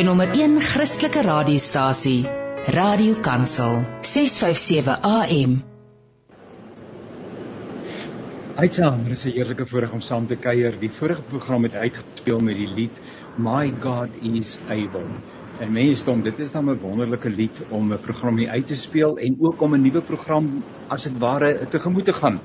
jou nommer 1 Christelike radiostasie, Radio Kansel, 657 AM. Uitsaam, dit is 'n eerlike voorreg om saam te kuier. Die vorige program het uitgespeel met die lied My God is Able. En mensdom, dit is dan 'n wonderlike lied om 'n program hier uit te speel en ook om 'n nuwe program as dit ware tegemoet te gaan.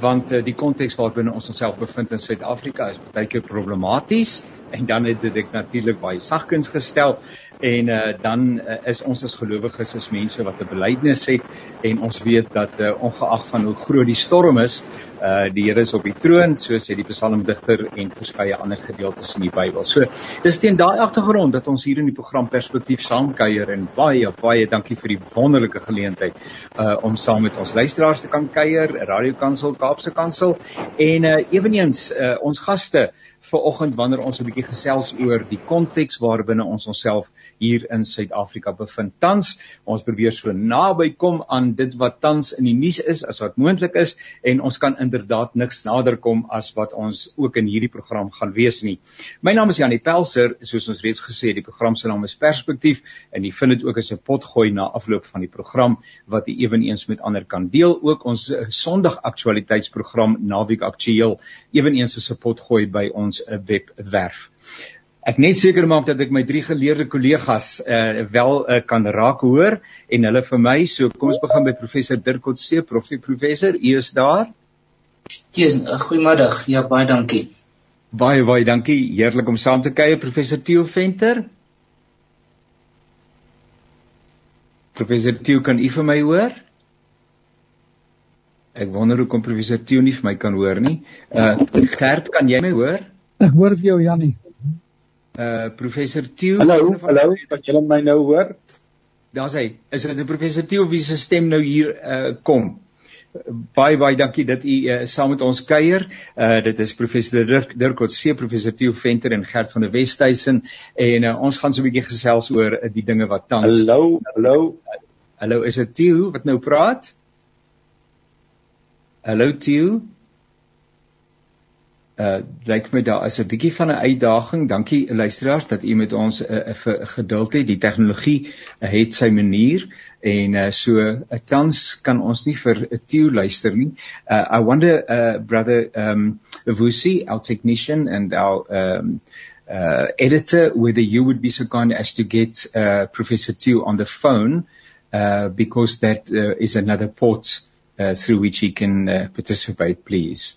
Want uh, die konteks waarbinne ons onsself bevind in Suid-Afrika is baie keer problematies en dan het dit natuurlik baie sagkens gestel en uh, dan uh, is ons as gelowiges as mense wat 'n belydenis het en ons weet dat uh, ongeag van hoe groot die storm is, uh, die Here is op die troon, so sê die psalmdigter en verskeie ander gedeeltes in die Bybel. So, dis teen daai agtergrond dat ons hier in die program Perspektief saamkuier en baie baie dankie vir die wonderlike geleentheid uh, om saam met ons luisteraars te kan kuier, Radio Kansel, Kaapse Kansel en uh, eweneens uh, ons gaste vir oggend wanneer ons 'n bietjie gesels oor die konteks waarbinne ons onsself hier in Suid-Afrika bevind. Tans ons probeer so naby kom aan dit wat tans in die nuus is as wat moontlik is en ons kan inderdaad niks nader kom as wat ons ook in hierdie program gaan wees nie. My naam is Janie Pelser, soos ons reeds gesê het, die program se naam is Perspektief en jy vind dit ook as 'n potgooi na afloop van die program wat jy eweneens met ander kan deel. Ook ons Sondag aktualiteitsprogram Naweek Aktueel eweneens 'n potgooi by ons eh, webwerf ek net seker maak dat ek my drie geleerde kollegas uh, wel uh, kan raak hoor en hulle vir my so kom ons begin met professor Dirk Kotse profie professor u is daar Ja, goeiemiddag. Ja, baie dankie. Baie baie dankie. Heerlik om saam te kuier professor Theo Venter. Professor Theo, kan u vir my hoor? Ek wonder hoekom professor Theo nie vir my kan hoor nie. Uh Gert, kan jy my hoor? Ek hoor vir jou Jannie uh professor Tieu. Hallo, hallo, kan julle my nou hoor? Daar's hy. Is dit 'n professor Tieu wie se stem nou hier uh kom? Baie baie dankie dat u uh, saam met ons kuier. Uh dit is professor Dirk Dirkot se professor Tieu Venter en Gert van der Westhuizen en uh, ons gaan so 'n bietjie gesels oor uh, die dinge wat tans Hallo, hallo. Hallo, is dit Tieu wat nou praat? Hallo Tieu uh lyk my daar is 'n bietjie van 'n uitdaging. Dankie luisteraars dat u met ons uh, uh, geduld het. Die tegnologie uh, het sy manier en uh, so uh, tans kan ons nie vir 'n uh, Theo luister nie. Uh I wonder uh brother um Vusi, our technician and our um uh editor whether you would be so kind as to get uh Professor Theo on the phone uh because that uh, is another port uh, through which he can uh, participate please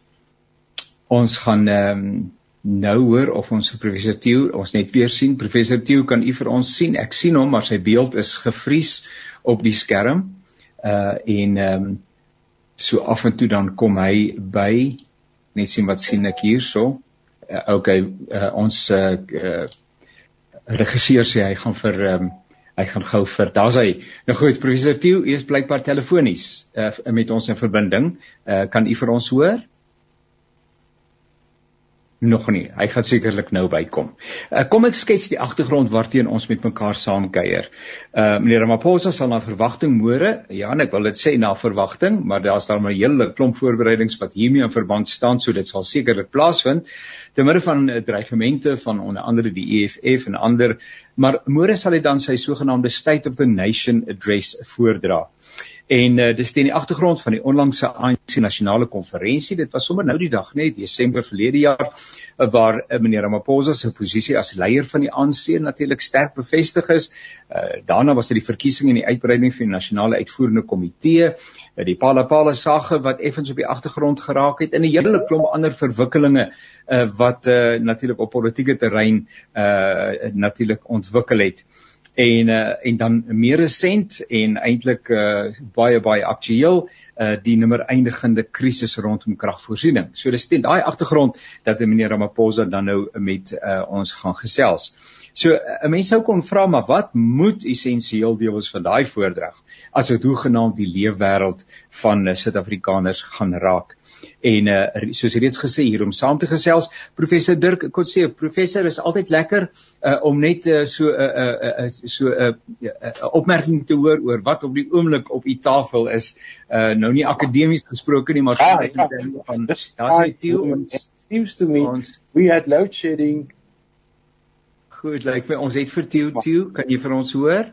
ons gaan ehm um, nou hoor of ons professor Theo ons net weer sien. Professor Theo kan u vir ons sien? Ek sien hom maar sy beeld is gevries op die skerm. Uh en ehm um, so af en toe dan kom hy by. Net sien wat sien ek hierso. Uh, okay uh, ons uh, uh regisseur sê hy gaan vir ehm um, hy gaan gou vir daar's hy. Nou goed professor Theo u is blykbaar telefonies uh, met ons in verbinding. Uh, kan u vir ons hoor nog nie. Hy gaan sekerlik nou bykom. Uh, kom ek skets die agtergrond waarteen ons met mekaar saamkuier. Uh meneer Ramaphosa sal na verwagting môre, ja, en ek wil dit sê na verwagting, maar daar's daar 'n hele klomp voorbereidings wat hiermee in verband staan, so dit sal sekerlik plaasvind te midde van uh, dreigemente van onder andere die EFF en ander, maar môre sal hy dan sy sogenaamde State of the Nation address voordra. En uh, dis teen die agtergrond van die onlangse ANC nasionale konferensie. Dit was sommer nou die dag net Desember verlede jaar uh, waar uh, meneer Ramaphosa se posisie as leier van die ANC natuurlik sterk bevestig is. Uh, daarna was dit die verkiesing en die uitbreiding van die nasionale uitvoerende komitee, uh, die Palapala sage wat effens op die agtergrond geraak het en 'n hele klomp ander verwikkelinge uh, wat uh, natuurlik op politieke terrein uh, natuurlik ontwikkel het en uh, en dan meer resent en eintlik uh, baie baie aktueel uh, die nommer eindigende krisis rondom kragvoorsiening. So dis teen daai agtergrond dat meneer Ramaphosa dan nou met uh, ons gaan gesels. So 'n mens sou kon vra maar wat moet essensieel deel wees van daai voordrag as dit hoegenaamd die leefwêreld van Suid-Afrikaners gaan raak en uh, soos reeds gesê hier om saam te gesels professor Dirk Kotse professor is altyd lekker uh, om net uh, so 'n uh, uh, uh, so 'n uh, uh, opmerking te hoor oor wat op die oomblik op u tafel is. Uh, nou nie akademies gesproke nie maar ja, ja. van daar's hy toe seems to me ons, we had load shedding. Goed, lyk like my ons het vir Tieu Tieu, kan jy vir ons hoor?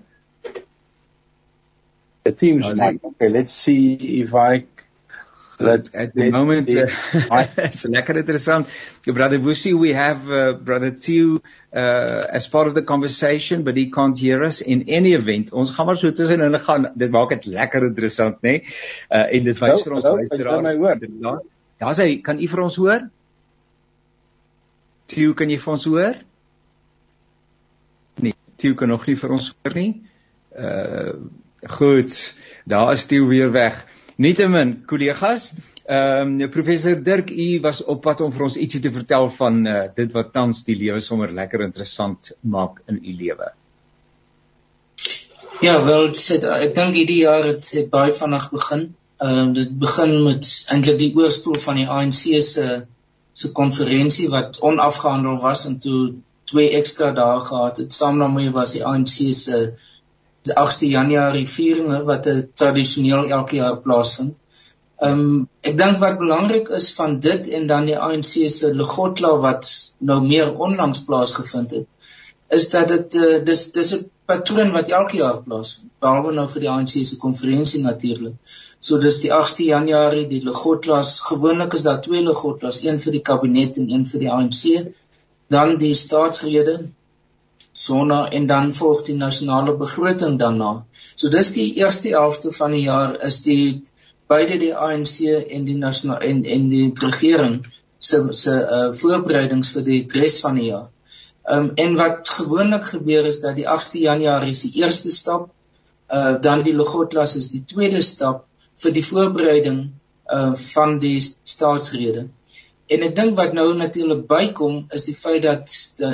The team's oh, like, okay, let's see if I But at the moment, uh, it's lekker interessant. Brother Wusi, we have uh, Brother Tieu uh, as part of the conversation, but he can't hear us in any event. Ons gaan maar so tussen hulle gaan. Dit maak dit lekker interessant, né? Nee? Uh, en dit wys vir ons luisteraars. Ja, sê, kan u vir ons hoor? Tieu, kan jy vir ons hoor? Nee, Tieu kan nog nie vir ons hoor nie. Uh goed, daar is Tieu weer weg. Nietemin, kollegas, ehm um, professor Dirk, u was op pad om vir ons ietsie te vertel van uh, dit wat tans die lewe sommer lekker interessant maak in u lewe. Ja, wel, sit, ek dink hierdie jaar het, het baie vinnig begin. Ehm uh, dit begin met eintlik die oorsprong van die ANC se se konferensie wat onafgehandel was en toe twee ekstra dae gehad het. Saam daarmee was die ANC se die 8de Januarie vieringe wat tradisioneel elke jaar plaasvind. Ehm um, ek dink wat belangrik is van dit en dan die ANC se Legotla wat nou meer onlangs plaasgevind het is dat dit uh, dis dis 'n patroon wat elke jaar plaasvind behalwe nou vir die ANC se konferensie natuurlik. So dis die 8de Januarie die Legotlas gewoonlik is daar twee Legotlas, een vir die kabinet en een vir die ANC. Dan die staatsrede sonna en dan volg die nasionale begroting daarna. So dis die eerste helfte van die jaar is die beide die ANC en die nasionale en en die regering se se uh, voorbereidings vir die res van die jaar. Um en wat gewoonlik gebeur is dat die 8de Januarie is die eerste stap, uh dan die Logotlas is die tweede stap vir die voorbereiding uh van die staatsrede. En ek dink wat nou natuurlik bykom is die feit dat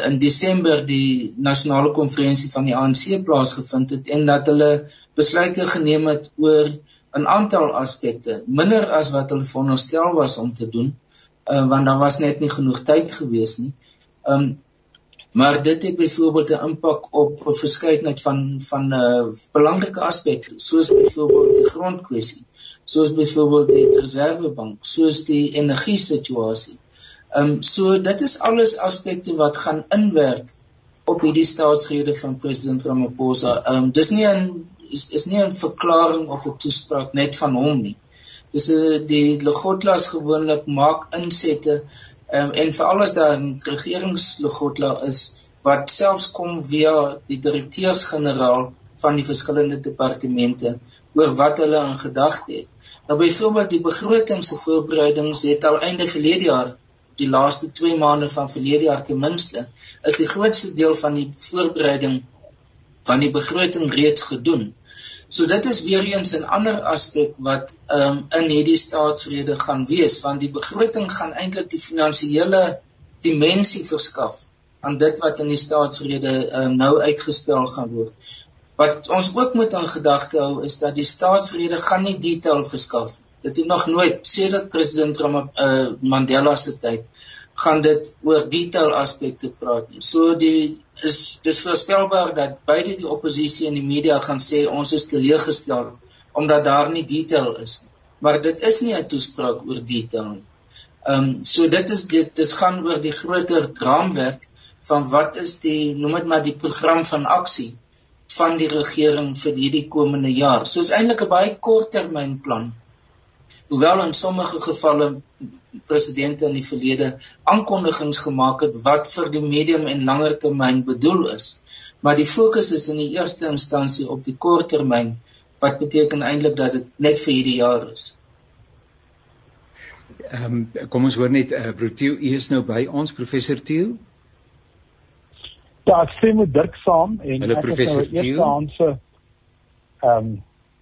in Desember die nasionale konferensie van die ANC plaasgevind het en dat hulle besluite geneem het oor 'n aantal aspekte, minder as wat hulle veronderstel was om te doen, uh, want daar was net nie genoeg tyd gewees nie. Um maar dit het byvoorbeeld 'n impak op 'n verskeidenheid van van 'n uh, belangrike aspekte, soos byvoorbeeld die grondkwessie soos byvoorbeeld die reservebank, soos die energie situasie. Ehm um, so dit is alles aspekte wat gaan inwerk op hierdie staatsrede van president Ramaphosa. Ehm um, dis nie 'n is is nie 'n verklaring of 'n toespraak net van hom nie. Dis 'n uh, die Legotlas gewoonlik maak insette um, en veral as daar 'n regeringslegotla is wat selfs kom via die direkteurs-generaal van die verskillende departemente oor wat hulle in gedagte het. Nou byvoorbeeld die begroting se voorbereidings het al einde verlede jaar, die laaste 2 maande van verlede jaar ten minste, is die grootste deel van die voorbereiding van die begroting reeds gedoen. So dit is weer eens 'n ander aspek wat um, in hierdie staatsrede gaan wees want die begroting gaan eintlik die finansiële dimensie verskaf aan dit wat in die staatsrede um, nou uitgespel gaan word. Wat ons ook moet aan gedagte hou is dat die staatsrede gaan nie detail verskaf. Dit het nog nooit sedert president Ram uh, Mandela se tyd gaan dit oor detail aspekte praat nie. So die is dis voorspelbaar dat beide die oppositie en die media gaan sê ons is teleeggestel omdat daar nie detail is nie. Maar dit is nie 'n toespraak oor detail nie. Ehm um, so dit is dit dis gaan oor die groter raamwerk van wat is die noem dit maar die program van aksie van die regering vir hierdie komende jaar. So is eintlik 'n baie korttermynplan. Hoewel in sommige gevalle presidente in die verlede aankondigings gemaak het wat vir die medium en langer termyn bedoel is, maar die fokus is in die eerste instansie op die korttermyn wat beteken eintlik dat dit net vir hierdie jaar is. Ehm um, kom ons hoor net uh, eh, Brotieu, u is nou by ons professor Tieu. Ja, ek stem met Dirk saam en Hulle ek het nou eerste handse ehm um,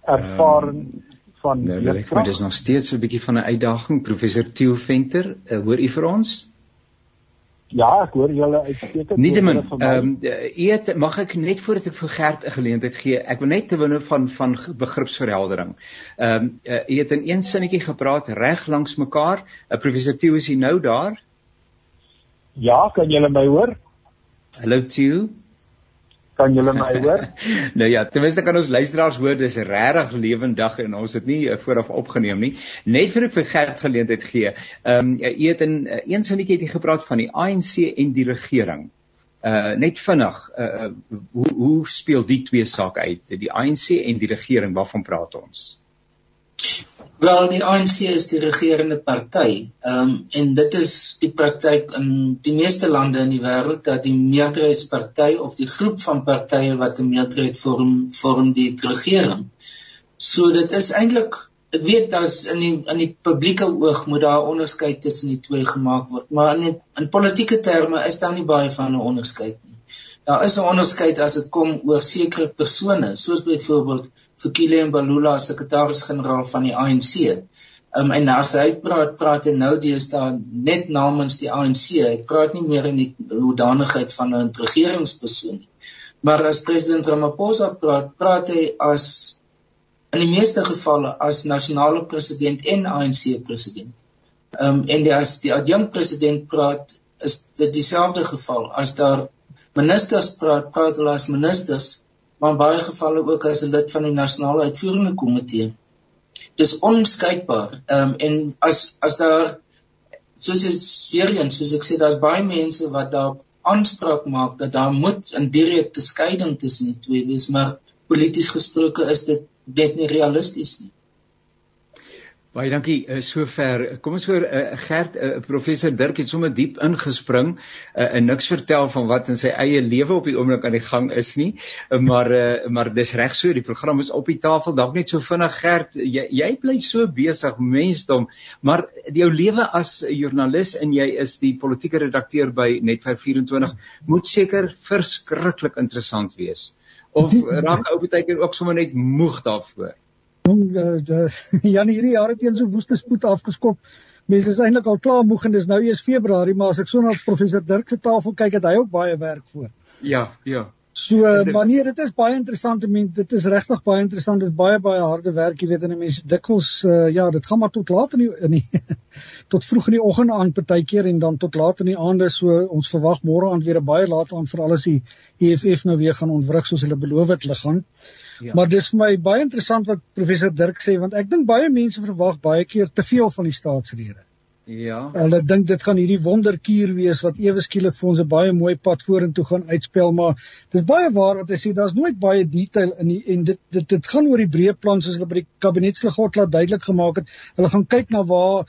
ervaring um, van Nou, ek vind dit is nog steeds 'n bietjie van 'n uitdaging. Professor Theo Venter, uh, hoor u vir ons? Ja, ek hoor julle uitstekend. Nietemin, ehm eet mag ek net voordat ek vir Gert 'n geleentheid gee. Ek wil net te winde van van begripsverheldering. Ehm um, uh, u het in een sinnetjie gepraat reg langs mekaar. Uh, professor Theo is hier nou daar. Ja, kan julle my hoor? Hallo Theo. Kan julle my hoor? nou ja, ten minste kan ons luisteraars hoor dis regtig lewendig en ons het nie uh, vooraf opgeneem nie. Net vir 'n vergeld geleentheid gee. Ehm um, jy het in uh, een sinnetjie het jy gepraat van die ANC en die regering. Uh net vinnig, uh hoe hoe speel die twee sake uit? Die ANC en die regering, waarvan praat ons? Wel, die ANC is die regerende party. Ehm um, en dit is die praktyk in die meeste lande in die wêreld dat die meerderheidsparty of die groep van partye wat 'n meerderheid vorm vorm die regering. So dit is eintlik ek weet daar's in die in die publieke oog moet daar onderskeid tussen die twee gemaak word, maar in die, in politieke terme is daar nie baie van 'n onderskeid nie. Daar is 'n onderskeid as dit kom oor sekere persone, soos byvoorbeeld Fikile Mbalula, sekretaris-generaal van die ANC. Um, en as hy praat, praat hy nou deesdae net namens die ANC. Hy praat nie meer in die hoedanigheid van 'n regeringspersoon nie. Maar as president Ramaphosa praat, praat hy as in die meeste gevalle as nasionale president en ANC president. Ehm um, en die as die adjunkt president praat is dit dieselfde geval as daar ministers praat praat hulle as ministers maar in baie gevalle ook as 'n lid van die nasionale uitvoerende komitee. Dis onskeidbaar. Ehm um, en as as daar soos weer eens soos ek sê daar's baie mense wat daar aanspraak maak dat daar moet 'n direkte skeiding tussen die twee wees maar polities gesproke is dit net nie realisties nie. Baie dankie uh, sover. Kom ons hoor uh, Gert uh, professor Dirk het sommer diep ingespring uh, en niks vertel van wat in sy eie lewe op die oomblik aan die gang is nie. Uh, maar uh, maar dis reg so, die program is op die tafel. Dalk net so vinnig Gert, jy jy bly so besig mensdom, maar jou lewe as 'n joernalis en jy is die politieke redakteur by Net24 moet seker verskriklik interessant wees of raak ou baie keer ook sommer net moeg daarvoor. Jong, Jan hierdie jaar het teen so woeste spoed afgeskop. Mense is eintlik al klaar moeg en dis nou eers Februarie, maar as ek so na professor Dirk se tafel kyk, het hy ook baie werk voor. Ja, ja. So maar nee, dit is baie interessant. Ek meen dit is regtig baie interessant. Dit is baie baie harde werk, jy weet, en mense dikwels uh, ja, dit gaan maar tot laat in die, in die tot vroeg in die oggend aan partykeer en dan tot laat in die aande. So ons verwag môre aand weer 'n baie laat aan vir alles die EFF nou weer gaan ontwrig soos hulle beloof het hulle gaan. Ja. Maar dis vir my baie interessant wat professor Dirk sê want ek dink baie mense verwag baie keer te veel van die staatsrede. Ja. Hulle dink dit gaan hierdie wonderkuur wees wat ewe skielik vir ons 'n baie mooi pad vorentoe gaan uitspel, maar dis baie waar wat hy sê, daar's nooit baie detail in die, en dit dit dit gaan oor die breë plan soos hulle by die kabinetsliggaat laat duidelik gemaak het. Hulle gaan kyk na waar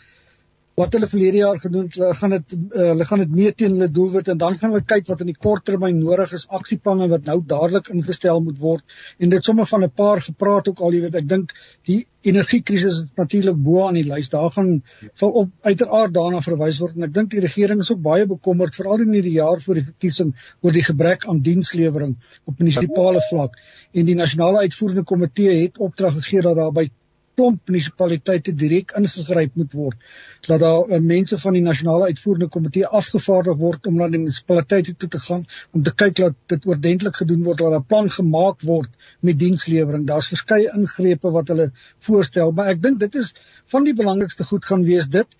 wat hulle verlede jaar gedoen het, hulle gaan dit uh, hulle gaan dit meet teen hulle doelwit en dan gaan hulle kyk wat in die kort termyn nodig is, aksieplanne wat nou dadelik ingestel moet word en dit sommer van 'n paar gepraat ook al, jy weet, ek dink die energiekrisis is natuurlik bo aan die lys. Daar gaan sal op uiteraard daarna verwys word en ek dink die regering is ook baie bekommerd veral in hierdie jaar voor die verkiesing oor die gebrek aan dienslewering op munisipale vlak en die nasionale uitvoerende komitee het opdrag gegee dat daar by klomp munisipaliteite direk ingegryp moet word dat daar uh, mense van die nasionale uitvoerende komitee afgevaardig word om na die munisipaliteite toe te gaan om te kyk dat dit oordentlik gedoen word dat 'n plan gemaak word met dienslewering daar's verskeie ingrepe wat hulle voorstel maar ek dink dit is van die belangrikste goed gaan wees dit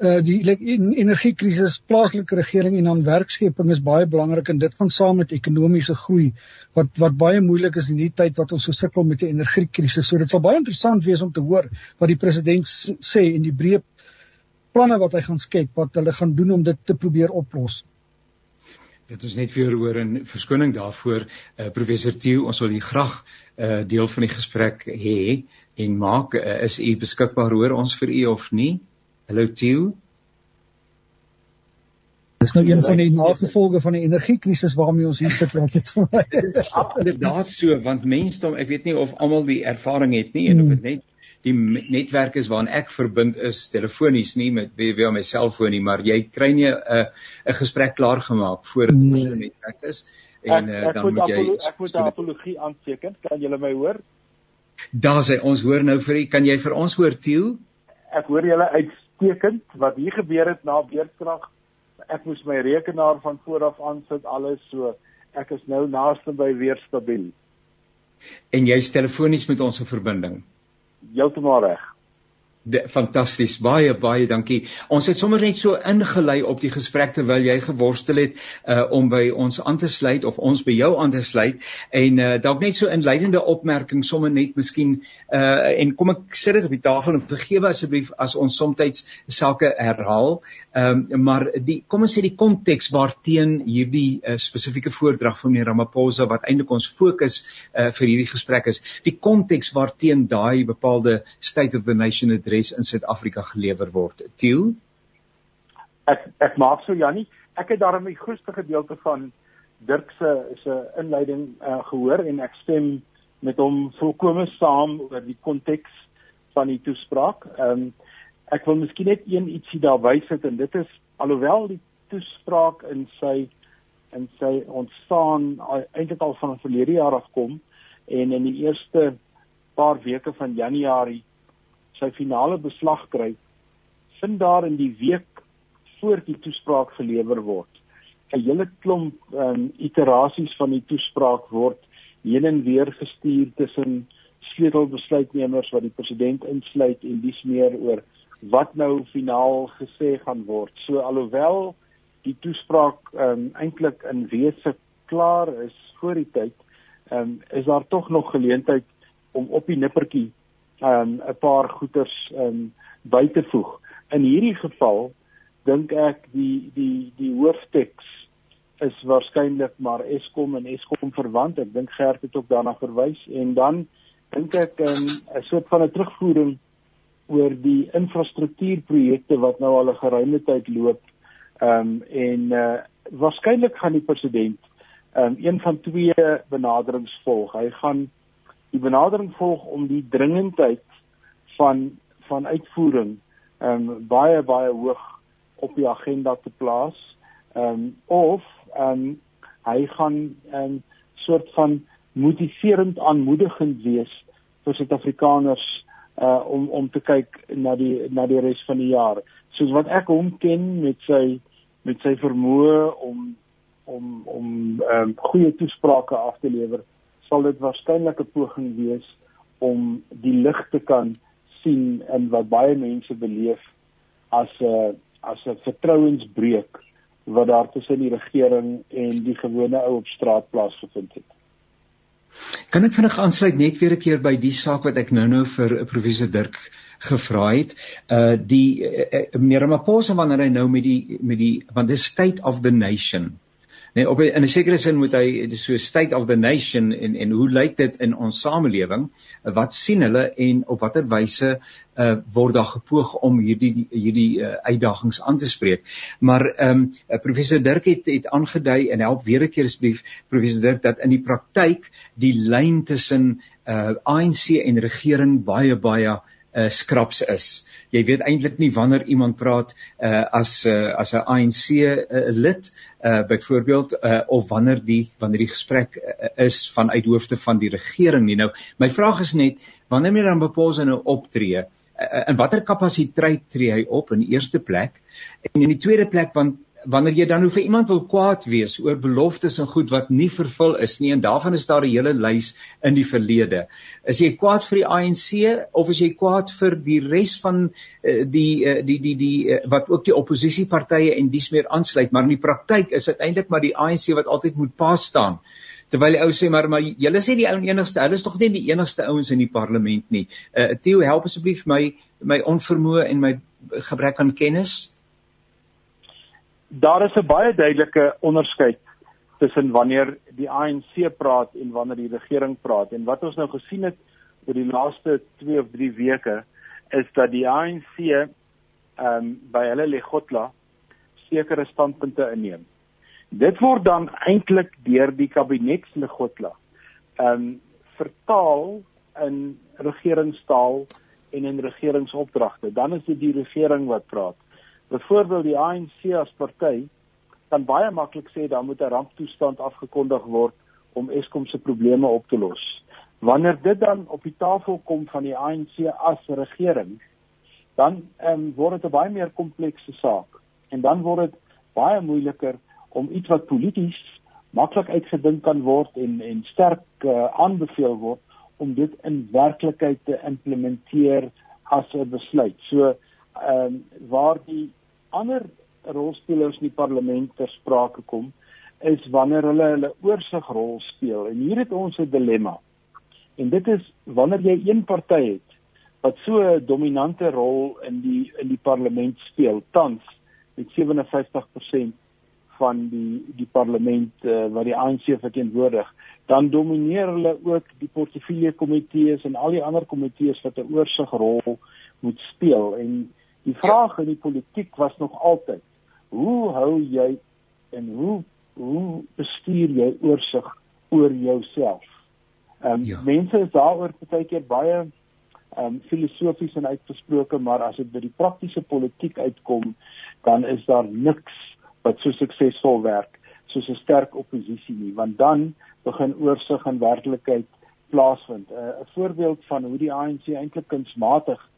uh die energiekrisis, plaaslike regering en dan werkskeping is baie belangrik en dit gaan saam met ekonomiese groei wat wat baie moeilik is in hierdie tyd wat ons so sukkel met die energiekrisis. So dit sal baie interessant wees om te hoor wat die president sê en die breë planne wat hy gaan skep wat hulle gaan doen om dit te probeer oplos. Dit is net vir hoor en verskoning daarvoor uh professor Theo, ons wil u graag uh deel van die gesprek hê en maak uh, is u beskikbaar hoor ons vir u of nie? Hallo Tieu. Dis nou een van die nagevolge van die energiekrisis waarmee ons hier sit wat dit vir my is. Inderdaad so want mensdom, ek weet nie of almal die ervaring het nie en of dit net die netwerk is waaraan ek verbind is telefonies nie met wie op my selfoon nie, maar jy kry nie 'n uh, 'n gesprek klaar gemaak voordat dit nee. so netwerk is en ek, ek uh, dan moet jy ek moet 'n apologie aanspreek. Kan julle my hoor? Daar sê ons hoor nou vir u. Kan jy vir ons hoor Tieu? Ek hoor julle uit uitstekend wat hier gebeur het na beerdkrag. Ek moes my rekenaar van voor af aan sit alles so. Ek is nou naaste by weer stabiel. En jy's telefonies met ons 'n verbinding. Heeltemal reg. Fantasties. Baie baie dankie. Ons het sommer net so ingelei op die gesprek terwyl jy geworstel het uh om by ons aan te sluit of ons by jou aan te sluit en uh dalk net so inleidende opmerking sommer net miskien uh en kom ek sit dit op die tafel en vergewe asseblief as ons soms sake herhaal. Ehm um, maar die kom ons sê die konteks waarteen hierdie uh, spesifieke voordrag van meneer Ramaphosa wat eintlik ons fokus uh vir hierdie gesprek is, die konteks waarteen daai bepaalde state of the nation het adres in Suid-Afrika gelewer word. Tieu? Ek ek maak so Jannie, ek het daarmee die grootste gedeelte van Dirk se se inleiding uh, gehoor en ek stem met hom volkome saam oor die konteks van die toespraak. Ehm um, ek wil miskien net een ietsie daar wys het en dit is alhoewel die toespraak in sy en sy ontstaan eintlik al van verlede jaar af kom en in die eerste paar weke van Januarie sy finale beslag kry, vind daar in die week voor die toespraak gelewer word. 'n Hele klomp um, iterasies van die toespraak word heen en weer gestuur tussen sleutelbesluitnemers wat die president insluit en dis meer oor wat nou finaal gesê gaan word. So alhoewel die toespraak um, eintlik in wese klaar is voor die tyd, um, is daar tog nog geleentheid om op die nippertjie um 'n paar goeters um by te voeg. In hierdie geval dink ek die die die hoofteks is waarskynlik maar Eskom en Eskom verwant. Ek dink Gert het ook daarna verwys en dan dink ek 'n um, soort van 'n terugvoering oor die infrastruktuurprojekte wat nou al 'n geruime tyd loop. Um en uh waarskynlik gaan die president um een van twee benaderings volg. Hy gaan die benadering volg om die dringendheid van van uitvoering ehm um, baie baie hoog op die agenda te plaas. Ehm um, of ehm um, hy gaan 'n um, soort van motiverend aanmoedigend wees vir Suid-Afrikaners uh om om te kyk na die na die res van die jaar. Soos wat ek hom ken met sy met sy vermoë om om om ehm um, goeie toesprake af te lewer sal dit waarskynlik 'n poging wees om die lig te kan sien in wat baie mense beleef as 'n as 'n vertrouensbreuk wat daar tussen die regering en die gewone ou op straat plaasgevind het. Kan ek vinnig aansluit net weer 'n keer by die saak wat ek nou-nou vir professor Dirk gevra het. Uh die uh, meneer Maposa wanneer hy nou met die met die want dis state of the nation Nee, op in 'n sekere sin moet hy so state of the nation en en hoe lyk dit in ons samelewing? Wat sien hulle en op watter wyse uh word daar gepoog om hierdie hierdie uh, uitdagings aan te spreek? Maar ehm um, professor Dirk het het aangedui en help weer 'n keer asseblief professor Dirk dat in die praktyk die lyn tussen uh ANC en regering baie baie uh skraps is jy weet eintlik nie wanneer iemand praat uh, as uh, as 'n ANC uh, lid uh, byvoorbeeld uh, of wanneer die wanneer die gesprek uh, is vanuit hoofde van die regering nie. Nou my vraag is net wanneer mense dan bepose nou optree in watter kapasiteit tree hy op in eerste plek? En in die tweede plek want wanneer jy dan hoe vir iemand wil kwaad wees oor beloftes en goed wat nie vervul is nie en daarvan is daar 'n hele lys in die verlede. Is jy kwaad vir die ANC of is jy kwaad vir die res van uh, die, uh, die die die die uh, wat ook die oppositiepartye en dies meer aansluit, maar in die praktyk is dit eintlik maar die ANC wat altyd moet pas staan. Terwyl die ou sê maar maar julle sê die ou enigste, hulle is tog nie die enigste ouens in die parlement nie. Uh Theo, help asseblief my my onvermoë en my gebrek aan kennis daar is 'n baie duidelike onderskeid tussen wanneer die ANC praat en wanneer die regering praat en wat ons nou gesien het oor die laaste 2 of 3 weke is dat die ANC ehm um, by hulle Legotla sekere standpunte inneem. Dit word dan eintlik deur die kabinetslegotla ehm um, vertaal in regeringstaal en in regeringsopdragte. Dan is dit die regering wat praat. Byvoorbeeld die ANC as party kan baie maklik sê dan moet 'n ramptoestand afgekondig word om Eskom se probleme op te los. Wanneer dit dan op die tafel kom van die ANC as regering, dan um, word dit 'n baie meer komplekse saak en dan word dit baie moeiliker om iets wat polities maklik uitgedink kan word en en sterk uh, aanbeveel word om dit in werklikheid te implementeer as 'n besluit. So ehm um, waar die ander rolspelers in die parlement ter sprake kom is wanneer hulle hulle oorsigrol speel en hier het ons 'n dilemma. En dit is wanneer jy een party het wat so 'n dominante rol in die in die parlement speel tans met 57% van die die parlement uh, wat die ANC verteenwoordig, dan domineer hulle ook die portefeulje komitees en al die ander komitees wat 'n oorsigrol moet speel en die vraag in die politiek was nog altyd hoe hou jy en hoe hoe bestuur jy oorsig oor jouself? Ehm um, ja. mense is daaroor baie keer baie ehm um, filosofies en uitgesproke, maar as dit by die praktiese politiek uitkom, dan is daar niks wat so suksesvol werk soos 'n sterk oppositie nie, want dan begin oorsig en werklikheid plaasvind. 'n uh, voorbeeld van hoe die ANC eintlik kunsmatig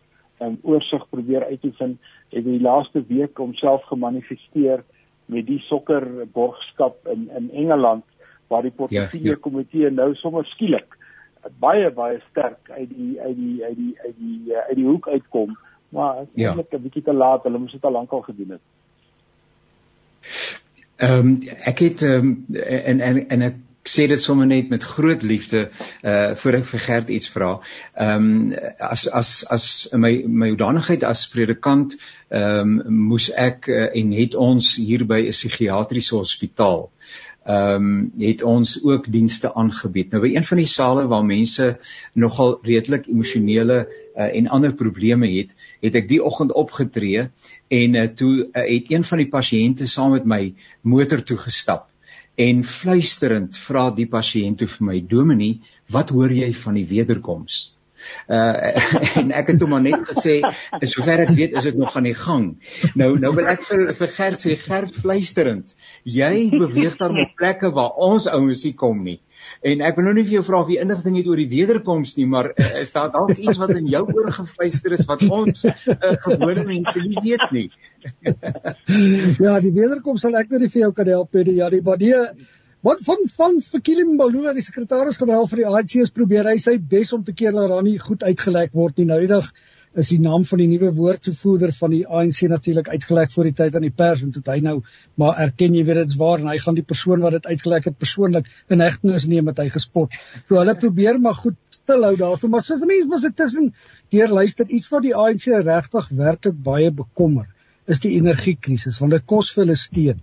um, oorsig probeer uitoefen, het in die laaste week homself gemanifesteer met die sokkerborgskap in in Engeland waar die portefeulje ja, ja. komitee nou sommer skielik baie baie sterk uit die uit die uit die uit die uit die hoek uitkom maar ja. eintlik ja. 'n bietjie te laat hulle moes dit al lank al gedoen het. Ehm um, ek het um, en en en ek ek sê dit sommer net met groot liefde uh voor ek vir Gert iets vra. Ehm um, as as as in my my hoedanigheid as predikant ehm um, moes ek uh, en het ons hier by 'n psigiatriese hospitaal ehm um, het ons ook dienste aangebied. Nou by een van die sale waar mense nogal redelik emosionele uh, en ander probleme het, het ek die oggend opgetree en uh, toe uh, het een van die pasiënte saam met my motor toe gestap en fluisterend vra die pasiënt vir my dominee wat hoor jy van die wederkoms uh en ek het hom maar net gesê sover ek weet is dit nog aan die gang. Nou nou wil ek vir vir Gert sê Gert fluisterend jy beweeg daar op plekke waar ons ouens nie kom nie en ek wil nou nie vir jou vra of jy inligting het oor die wederkoms nie maar uh, is daar dalk iets wat in jou oor gefluister is wat ons uh, gewone mense nie weet nie ja, die wederkoms sal ek nou nie vir jou kan help nie. Ja, die baie wat van van Fikile Mbalula, die sekretaris-generaal vir die ANC, probeer hy sy bes om te keer dat daar nie goed uitgelek word nie. Nou die dag is die naam van die nuwe woordvoerder van die ANC natuurlik uitgelek voor die tyd aan die pers en toe hy nou maar erken jy weet dit's waar en hy gaan die persoon wat dit uitgelek het persoonlik in hegtenis neem met hy gespot. So hulle probeer maar goed stilhou daarso, maar sies mense mos dit tussen deur luister iets wat die ANC regtig werklik baie bekommer is die energiekrisis want dit kos vir hulle steen.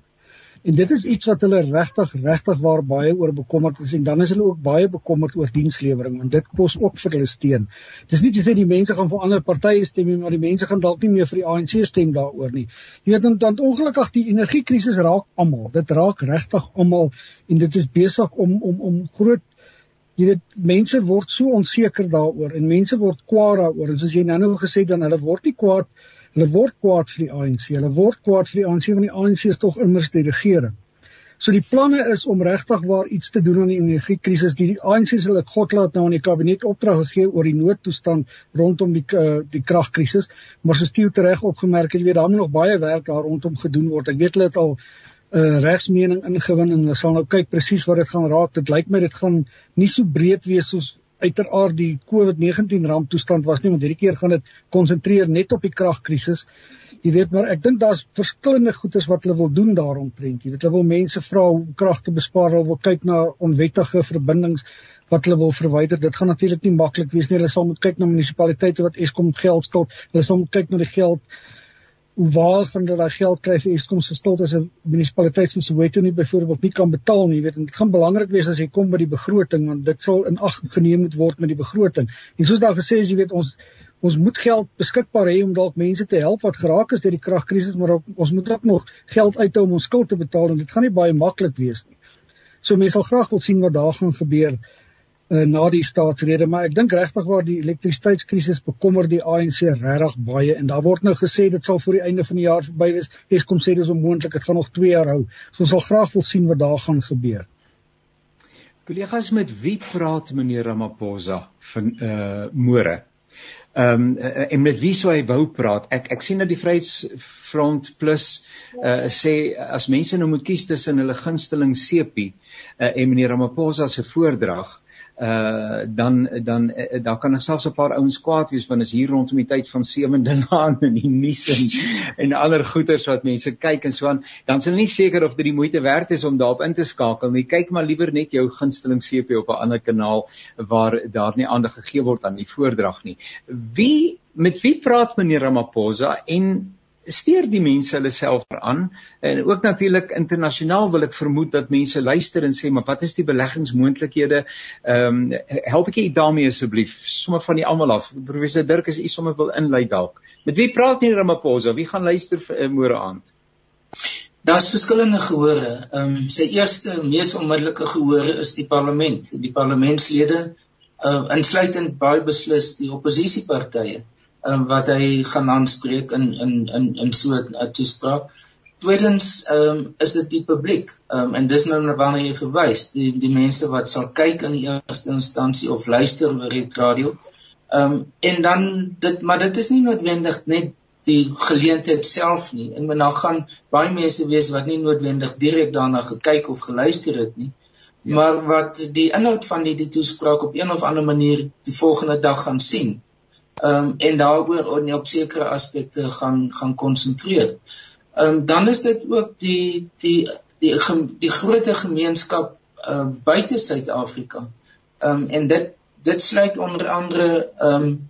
En dit is iets wat hulle regtig regtig waar baie oor bekommerd is en dan is hulle ook baie bekommerd oor dienslewering want dit kos ook vir hulle steen. Dis nie net die mense gaan vir ander partye stem nie, maar die mense gaan dalk nie meer vir die ANC stem daaroor nie. Jy weet dan dan ongelukkig die energiekrisis raak almal. Dit raak regtig almal en dit is besig om om om groot jy weet mense word so onseker daaroor en mense word kwaad daaroor. En soos jy nou-nou gesê dan hulle word nie kwaad Hulle word kwaad vir die ANC. Hulle word kwaad vir die ANC want die ANC is tog immers die regering. So die planne is om regtig waar iets te doen aan die energiekrisis. Die, die ANC se hulle God laat nou aan die kabinet opdrag gegee oor die noodtoestand rondom die uh, die kragkrisis, maar so stew tereg opgemerk het jy weet daar moet nog baie werk daar rondom gedoen word. Ek weet hulle het al 'n uh, eh, regsmening ingewin en hulle sal nou kyk presies wat dit gaan raak. Dit lyk my dit gaan nie so breed wees soos uiteraard die COVID-19 ramptoestand was nie, want hierdie keer gaan dit konsentreer net op die kragkrisis. Jy weet maar ek dink daar's verskillende goedes wat hulle wil doen daaromtrent. Jy weet hulle wil mense vra om krag te bespaar, hulle wil kyk na onwettige verbindings wat hulle wil verwyder. Dit gaan natuurlik nie maklik wees nie. Hulle sal moet kyk na munisipaliteite wat Eskom geld skuld. Hulle sal moet kyk na die geld waar van hulle daai geld kry vir Eskom se stilte as 'n munisipaliteit soos Soweto nie byvoorbeeld nie kan betaal nie, weet en dit gaan belangrik wees as jy kom by die begroting want dit sal in ag geneem moet word met die begroting. En soos daar gesê is, jy weet ons ons moet geld beskikbaar hê om dalk mense te help wat geraak is deur die kragkrisis, maar ook, ons moet ook nog geld uithou om ons skuld te betaal en dit gaan nie baie maklik wees nie. So mense sal graag wil sien wat daar gaan gebeur uh, na die staatsrede maar ek dink regtig waar die elektrisiteitskrisis bekommer die ANC regtig baie. En daar word nou gesê dit sal voor die einde van die jaar verby wees. Eskom sê dis onmoontlik dit gaan nog 2 jaar hou. So ons sal graag wil sien wat daar gaan gebeur. Kollegas met wie praat meneer Ramaphosa van uh môre? Ehm um, en met wie sou hy wou praat? Ek ek sien dat die Vryheidsfront Plus uh sê as mense nou moet kies tussen hulle gunsteling Sepie uh, en meneer Ramaphosa se voordrag, uh dan dan uh, daar kan selfs 'n paar ouens kwaad wees want is hier rondom die tyd van sewende laan en die nuus en en ander goeters wat mense kyk en so aan. Dan sal nie seker of dit die moeite werd is om daarop in te skakel nie. Kyk maar liewer net jou gunsteling CP op 'n ander kanaal waar daar nie aandag gegee word aan die voordrag nie. Wie met wie praat meneer Ramaphosa en steur die mense hulle self aan en ook natuurlik internasionaal wil ek vermoed dat mense luister en sê maar wat is die beleggingsmoontlikhede? Ehm um, help ek u daarmee asseblief? Sommer van die almal af. Professor Dirk as u sommer wil inlei dalk. Met wie praat nie Ramaphosa? Wie gaan luister vir uh, môre aand? Daar's verskillende gehore. Ehm um, sy eerste mees onmiddellike gehore is die parlement, die parlementslede, uh, insluitend baie beslis die oppositiepartye um, wat hy gaan aanspreek in in in in so 'n toespraak. Tweedens um, is dit die publiek. Um, en dis nou waarna jy verwys, die die mense wat sal kyk in die eerste instansie of luister oor die radio. Ehm um, en dan dit maar dit is nie noodwendig net die geleentheid self nie. Ek bedoel daar gaan baie mense wees wat nie noodwendig direk daarna gekyk of geluister het nie. Ja. Maar wat die inhoud van die die toespraak op een of ander manier die volgende dag gaan sien ehm um, en daaroor op, op sekere aspekte gaan gaan konsentreer. Ehm um, dan is dit ook die die die die, die groot gemeenskap uh, buite Suid-Afrika. Ehm um, en dit dit sluit onder andere ehm um,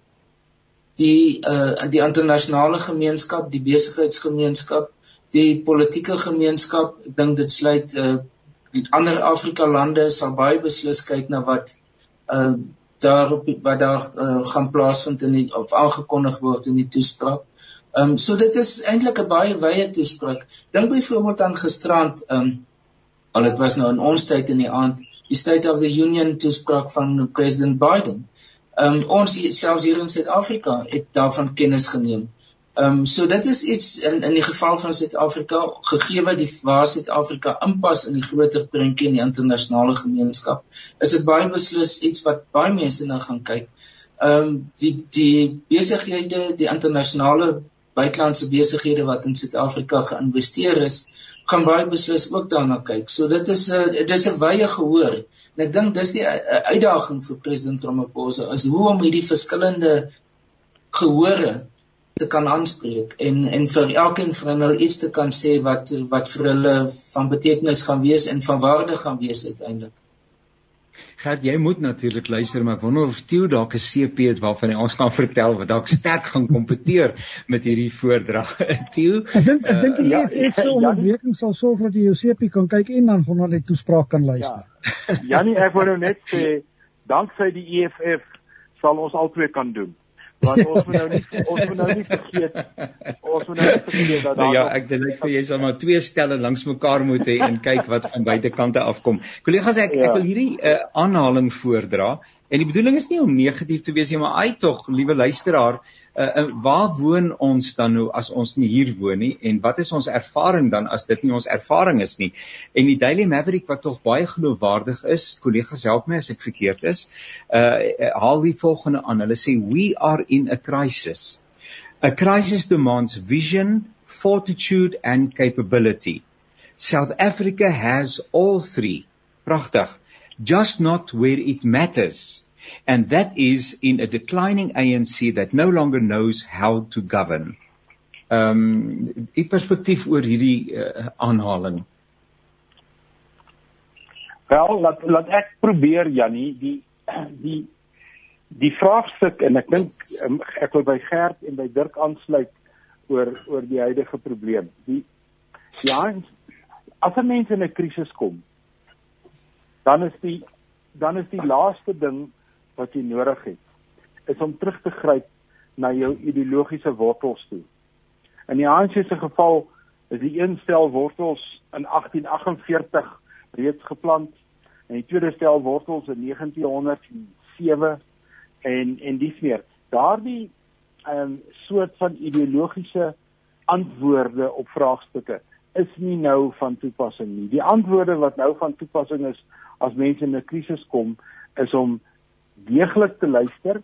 die uh, die internasionale gemeenskap, die besigheidsgemeenskap, die politieke gemeenskap. Ek dink dit sluit uh, die ander Afrika lande sal baie beslis kyk na wat uh, daarop wat daar uh, gaan plaasvind in die of aangekondig word in die toespraak. Ehm um, so dit is eintlik 'n baie wye toespraak. Dink byvoorbeeld aan gisterand ehm um, al dit was nou in ons tyd in die aand, die State of the Union toespraak van President Biden. Ehm um, ons selfs hier in Suid-Afrika het daarvan kennis geneem. Ehm um, so dit is iets in in die geval van Suid-Afrika gegee wat die waar Suid-Afrika inpas in die groter prentjie in die internasionale gemeenskap. Is dit baie beslis iets wat baie mense nou gaan kyk. Ehm um, die die besighede, die internasionale buitelandse besighede wat in Suid-Afrika geïnvesteer is, gaan baie beslis ook daarna kyk. So dit is 'n dit is 'n wye gehoor. En ek dink dis die uitdaging vir president Ramaphosa is hoe om hierdie verskillende gehore te kan aanspreek en en vir elkeen van hulle iets te kan sê wat wat vir hulle van betekenis gaan wees en van waarde gaan wees uiteindelik. Gert, jy moet natuurlik luister, maar ek wonder of Theo dalk 'n CP het waarvan hy ons kan vertel wat dalk sterk gaan kompeteer met hierdie voordrag. Theo, ek dink ek dink jy uh, is so ontwikkeling sal sorg dat jy jou CP kan kyk en dan van die toespraak kan luister. Ja. Janie, ek wou nou net sê danksy die EFF sal ons albei kan doen want ons moet nou nie ons moet nou nie vergeet ons moet nou nie vergeet dat nou ja ek dink vir jy sal maar twee stelle langs mekaar moet hê en kyk wat van beide kante afkom kollegas ek ja. ek wil hierdie uh, aanhaling voordra en die bedoeling is nie om negatief te wees nie maar uit tog liewe luisteraar uh, uh, waar woon ons dan nou as ons nie hier woon nie? En wat is ons ervaring dan as dit nie ons ervaring is nie? En die Daily Maverick wat tog baie geloofwaardig is kollegas help my as ek verkeerd is uh haal die volgende aan. Hulle sê we are in a crisis. A crisis demands vision fortitude and capability. South Africa has all three. Pragtig. Just not where it matters and that is in a declining ANC that no longer knows how to govern. Ehm um, die perspektief oor hierdie uh, aanhaling. Wel, laat laat ek probeer Jannie die die die vraagstuk en ek dink um, ek wil by Gert en by Dirk aansluit oor oor die huidige probleem. Die ja, as 'n mens in 'n krisis kom, dan is die dan is die laaste ding wat jy nodig het is om terug te gryp na jou ideologiese wortels toe. In die ANC se geval is die een stel wortels in 1848 reeds geplant en die tweede stel wortels in 1907 en en dis meer. Daardie 'n um, soort van ideologiese antwoorde op vraagstukke is nie nou van toepassing nie. Die antwoorde wat nou van toepassing is as mense in 'n krisis kom is om deeglik te luister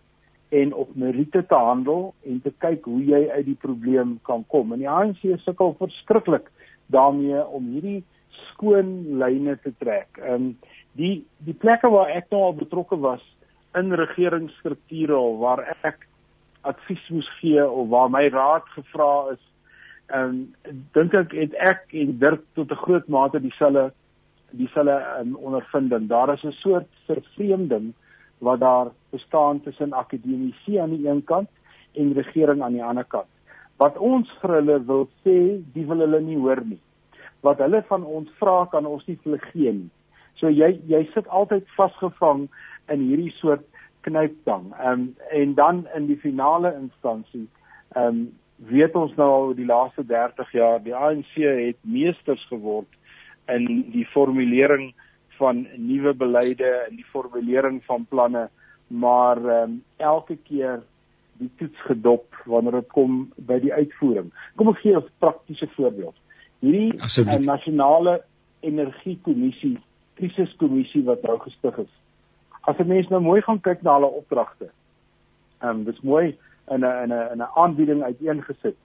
en op meriete te handel en te kyk hoe jy uit die probleem kan kom. En die ANC sukkel verskriklik daarmee om hierdie skoon lyne te trek. Ehm um, Die die plekke waar ek nou al betrokke was in regeringsstrukture of waar ek advies moes gee of waar my raad gevra is, ehm um, dink ek het ek en Dirk tot 'n groot mate dieselfde dieselfde um, ondervinding. Daar is 'n soort vervreemding wat daar bestaan tussen akademici aan die een kant en regering aan die ander kant. Wat ons vir hulle wil sê, die wil hulle nie hoor nie. Wat hulle van ons vra, kan ons nie vir hulle gee nie. So jy jy sit altyd vasgevang in hierdie soort knyptang. Ehm um, en dan in die finale instansie, ehm um, weet ons nou die laaste 30 jaar, die ANC het meesters geword in die formulering van nuwe beleide en die formulering van planne, maar ehm um, elke keer die toets gedop wanneer dit kom by die uitvoering. Kom ek gee 'n praktiese voorbeeld. Hierdie uh, nasionale energiekommissie, krisiskommissie wat nou gestig is. As 'n mens nou mooi gaan kyk na hulle opdragte. Ehm um, dis mooi in 'n in 'n 'n aanbieding uiteengesit.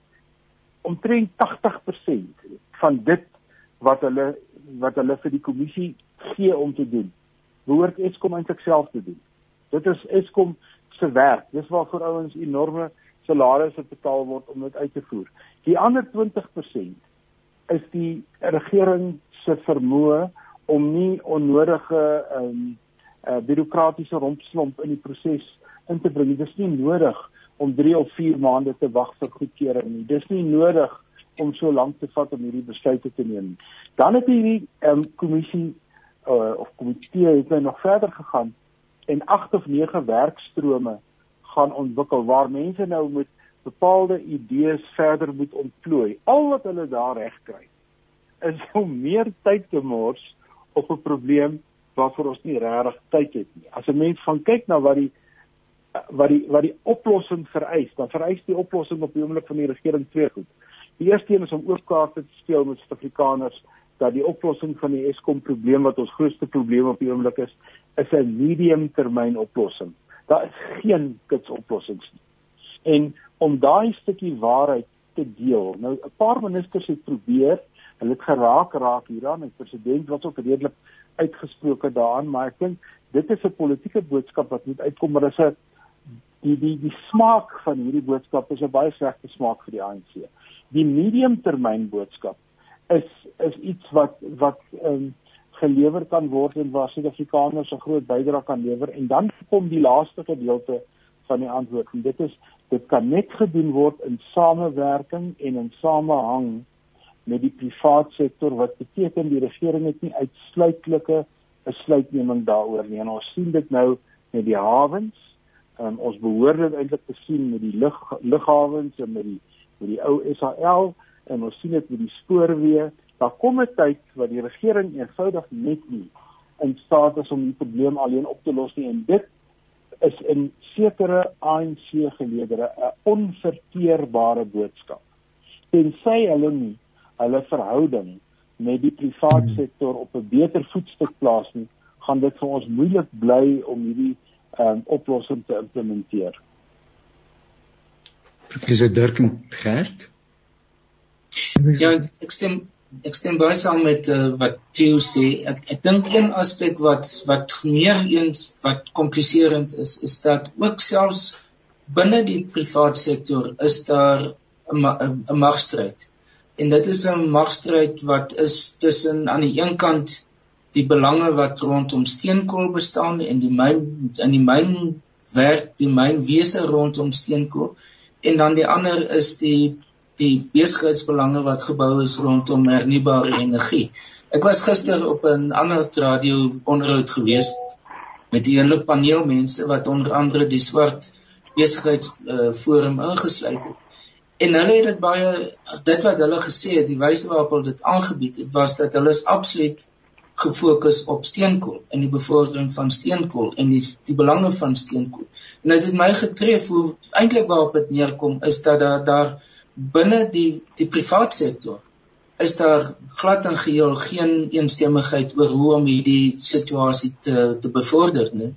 Omtrent 80% van dit wat hulle wat hulle vir die kommissie gee om te doen, behoort Eskom eintlik self te doen. Dit is Eskom se werk. Dis waarvoor ouens enorme salarisse betaal word om dit uit te voer. Die ander 20% is die regering se vermoë om nie onnodige ehm um, uh, bureaukratiese rompslomp in die proses in te bring. Dit is nie nodig om 3 of 4 maande te wag vir goedkeuring nie. Dis nie nodig om so lank te vat om hierdie besluite te neem. Dan het hierdie um, kommissie uh, of komitee het nou nog verder gegaan en 8 of 9 werkstrome gaan ontwikkel waar mense nou met bepaalde idees verder moet ontplooi. Al wat hulle daar reg kry is om meer tyd te mors op 'n probleem waarvoor ons nie regtig tyd het nie. As 'n mens van kyk na wat die wat die wat die oplossing vereis, dan vereis die oplossing op die oomblik van die regering twee goed. Die eerste een is om ook kaarte te speel met Suid-Afrikaners dat die oplossing van die Eskom probleem wat ons grootste probleem op die oomblik is, is 'n mediumtermyn oplossing. Daar is geen kits oplossings nie. En om daai stukkie waarheid te deel. Nou 'n paar ministers het probeer, hulle het geraak raak hieraan en president was ook redelik uitgesproke daaraan, maar ek dink dit is 'n politieke boodskap wat moet uitkom, maar dis 'n die die die smaak van hierdie boodskap is 'n baie slegte smaak vir die ANC. Die mediumtermyn boodskap is is iets wat wat um, gelewer kan word en waar Suid-Afrikaners 'n groot bydrae kan lewer en dan kom die laaste gedeelte van die antwoord. En dit is dit kan net gedoen word in samewerking en in samehang met die private sektor wat beteken die regering het nie uitsluitlike besluitneming daaroor nie. En ons sien dit nou met die hawens. Um, ons behoort dit eintlik te sien met die lug lughawens en met die met die ou SAL en ons sien dit met die spoorweë. Daar kom 'n tyd wat die regering eenvoudig net nie in staat is om die probleem alleen op te los nie en dit is in sekere ANC geleedere 'n onverteerbare boodskap. Tensy hulle nie hulle verhouding met die private hmm. sektor op 'n beter voetstuk plaas nie, gaan dit vir ons moeilik bly om hierdie um, oplossing te implementeer. Professor Dirk Gert. Ja, ek stem ek stem baie saam met uh, wat Theo sê. Ek ek dink een aspek wat wat meer eens wat kompliserend is, is dat ook selfs binne die private sektor is daar 'n magstryd en dit is 'n magstryd wat is tussen aan die een kant die belange wat rondom steenkool bestaan en die myn in die myn werk die mynwese rondom steenkool en dan die ander is die die besigheidsbelange wat gebou is rondom hernubare energie. Ek was gister op 'n ander radio onderhoud gewees met 'n hele paneel mense wat onder andere die swart besigheids uh, forum ingesluit het. En hulle het dit baie dit wat hulle gesê het, die wyse waarop hulle dit aangebied het, was dat hulle is absoluut gefokus op steenkool en die bevordering van steenkool en die die belange van steenkool. En dit het my getref hoe eintlik waarop dit neerkom is dat daar daar binne die die private sektor is daar glad en geheel geen eensstemmigheid oor hoe om hierdie situasie te te bevorder nie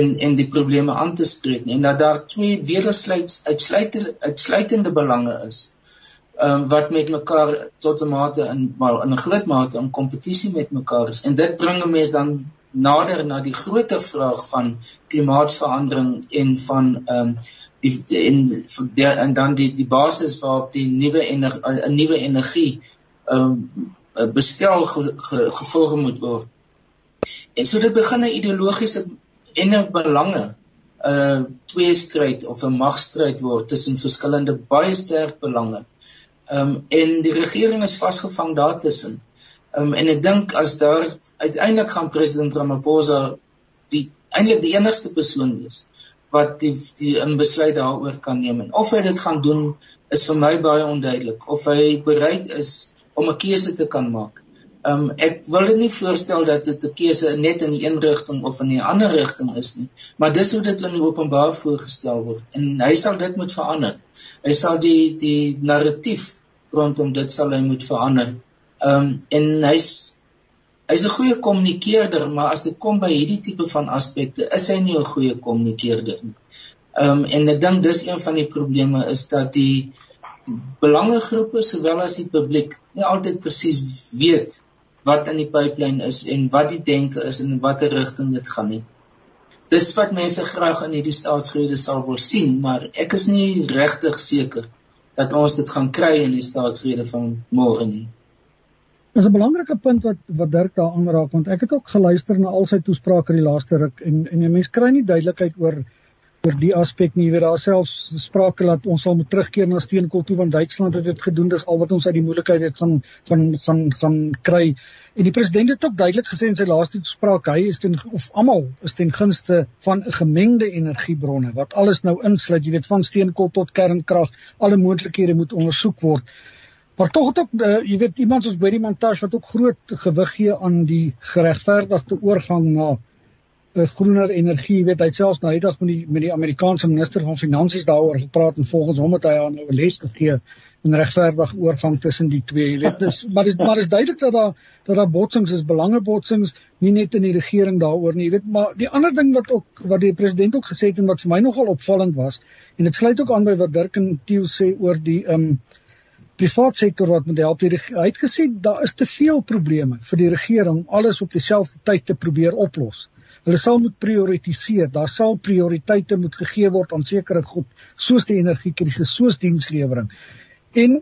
en en die probleme aan te spreek nie en dat daar twee wedersluit uitsluitende uitsluitende belange is um, wat met mekaar tot 'n mate in maar in 'n groot mate in kompetisie met mekaar is en dit bring 'n mens dan nader na die groter vraag van klimaatsverandering en van ehm um, die, en die, en dan die die basis waarop die nuwe energie 'n nuwe energie ehm um, bestel ge, ge, gevorm moet word. En so dit begin 'n ideologiese en 'n belange 'n uh, twee stryd of 'n magstryd word tussen verskillende baie sterk belange. Ehm um, en die regering is vasgevang daartussen. Ehm um, en ek dink as daar uiteindelik gaan president Ramaphosa die eintlik die enigste persoon wees wat die die 'n besluit daaroor kan neem en of hy dit gaan doen is vir my baie onduidelik of hy bereid is om 'n keuse te kan maak. Ehm um, ek wil dit nie voorstel dat dit 'n keuse net in die een rigting of in die ander rigting is nie, maar dis hoe dit in die openbaar voorgestel word en hy sal dit moet verander. Hy sal die die narratief rondom dit sal hy moet verander. Ehm um, en hy's hy's 'n goeie kommunikeerder, maar as dit kom by hierdie tipe van aspekte, is hy nie 'n goeie kommunikeerder nie. Ehm um, en ek dink dis een van die probleme is dat die belangegroepe sowel as die publiek nie altyd presies weet wat in die pipeline is en wat die denke is en watter rigting dit gaan nie. Dis wat mense graag in hierdie staatsrede sal wil sien, maar ek is nie regtig seker dat ons dit gaan kry in die staatsrede van môre nie. Dis 'n belangrike punt wat wat Dirk daar aanraak want ek het ook geluister na al sy toesprake die laaste ruk en en jy mens kry nie duidelikheid oor oor die aspek nie. Jy weet daar selfs sprake dat ons sal moet terugkeer na steenkool toe want Duitsland het dit gedoen. Dis al wat ons uit die moeilikheid het van van van gaan kry. En die president het ook duidelik gesê in sy laaste toespraak hy is ten of almal is ten gunste van 'n gemengde energiebronne wat alles nou insluit. Jy weet van steenkool tot kernkrag, alle moontlikhede moet ondersoek word. Maar tog het ook uh, jy weet iemand soos Barry Montage wat ook groot gewig gee aan die geregverdigde oorgang na 'n groener energie, jy weet hy selfs nou eendag met die met die Amerikaanse minister van finansies daaroor gepraat en volgens hom het hy aan nou 'n les gegee in regverdige oorgang tussen die twee, jy weet dis maar dis maar is duidelik dat daar dat daar botsings is, belangebotsings, nie net in die regering daaroor nie, jy weet, maar die ander ding wat ook wat die president ook gesê het en wat vir my nogal opvallend was en dit sluit ook aan by wat Dirk en Tieu sê oor die ehm um, privaat sektor wat moet help. Hy het gesê daar is te veel probleme vir die regering om alles op dieselfde tyd te probeer oplos. Hulle sal moet prioritiseer. Daar sal prioriteite moet gegee word aan sekere goed, soos die energiekrisis, soos dienslewering. En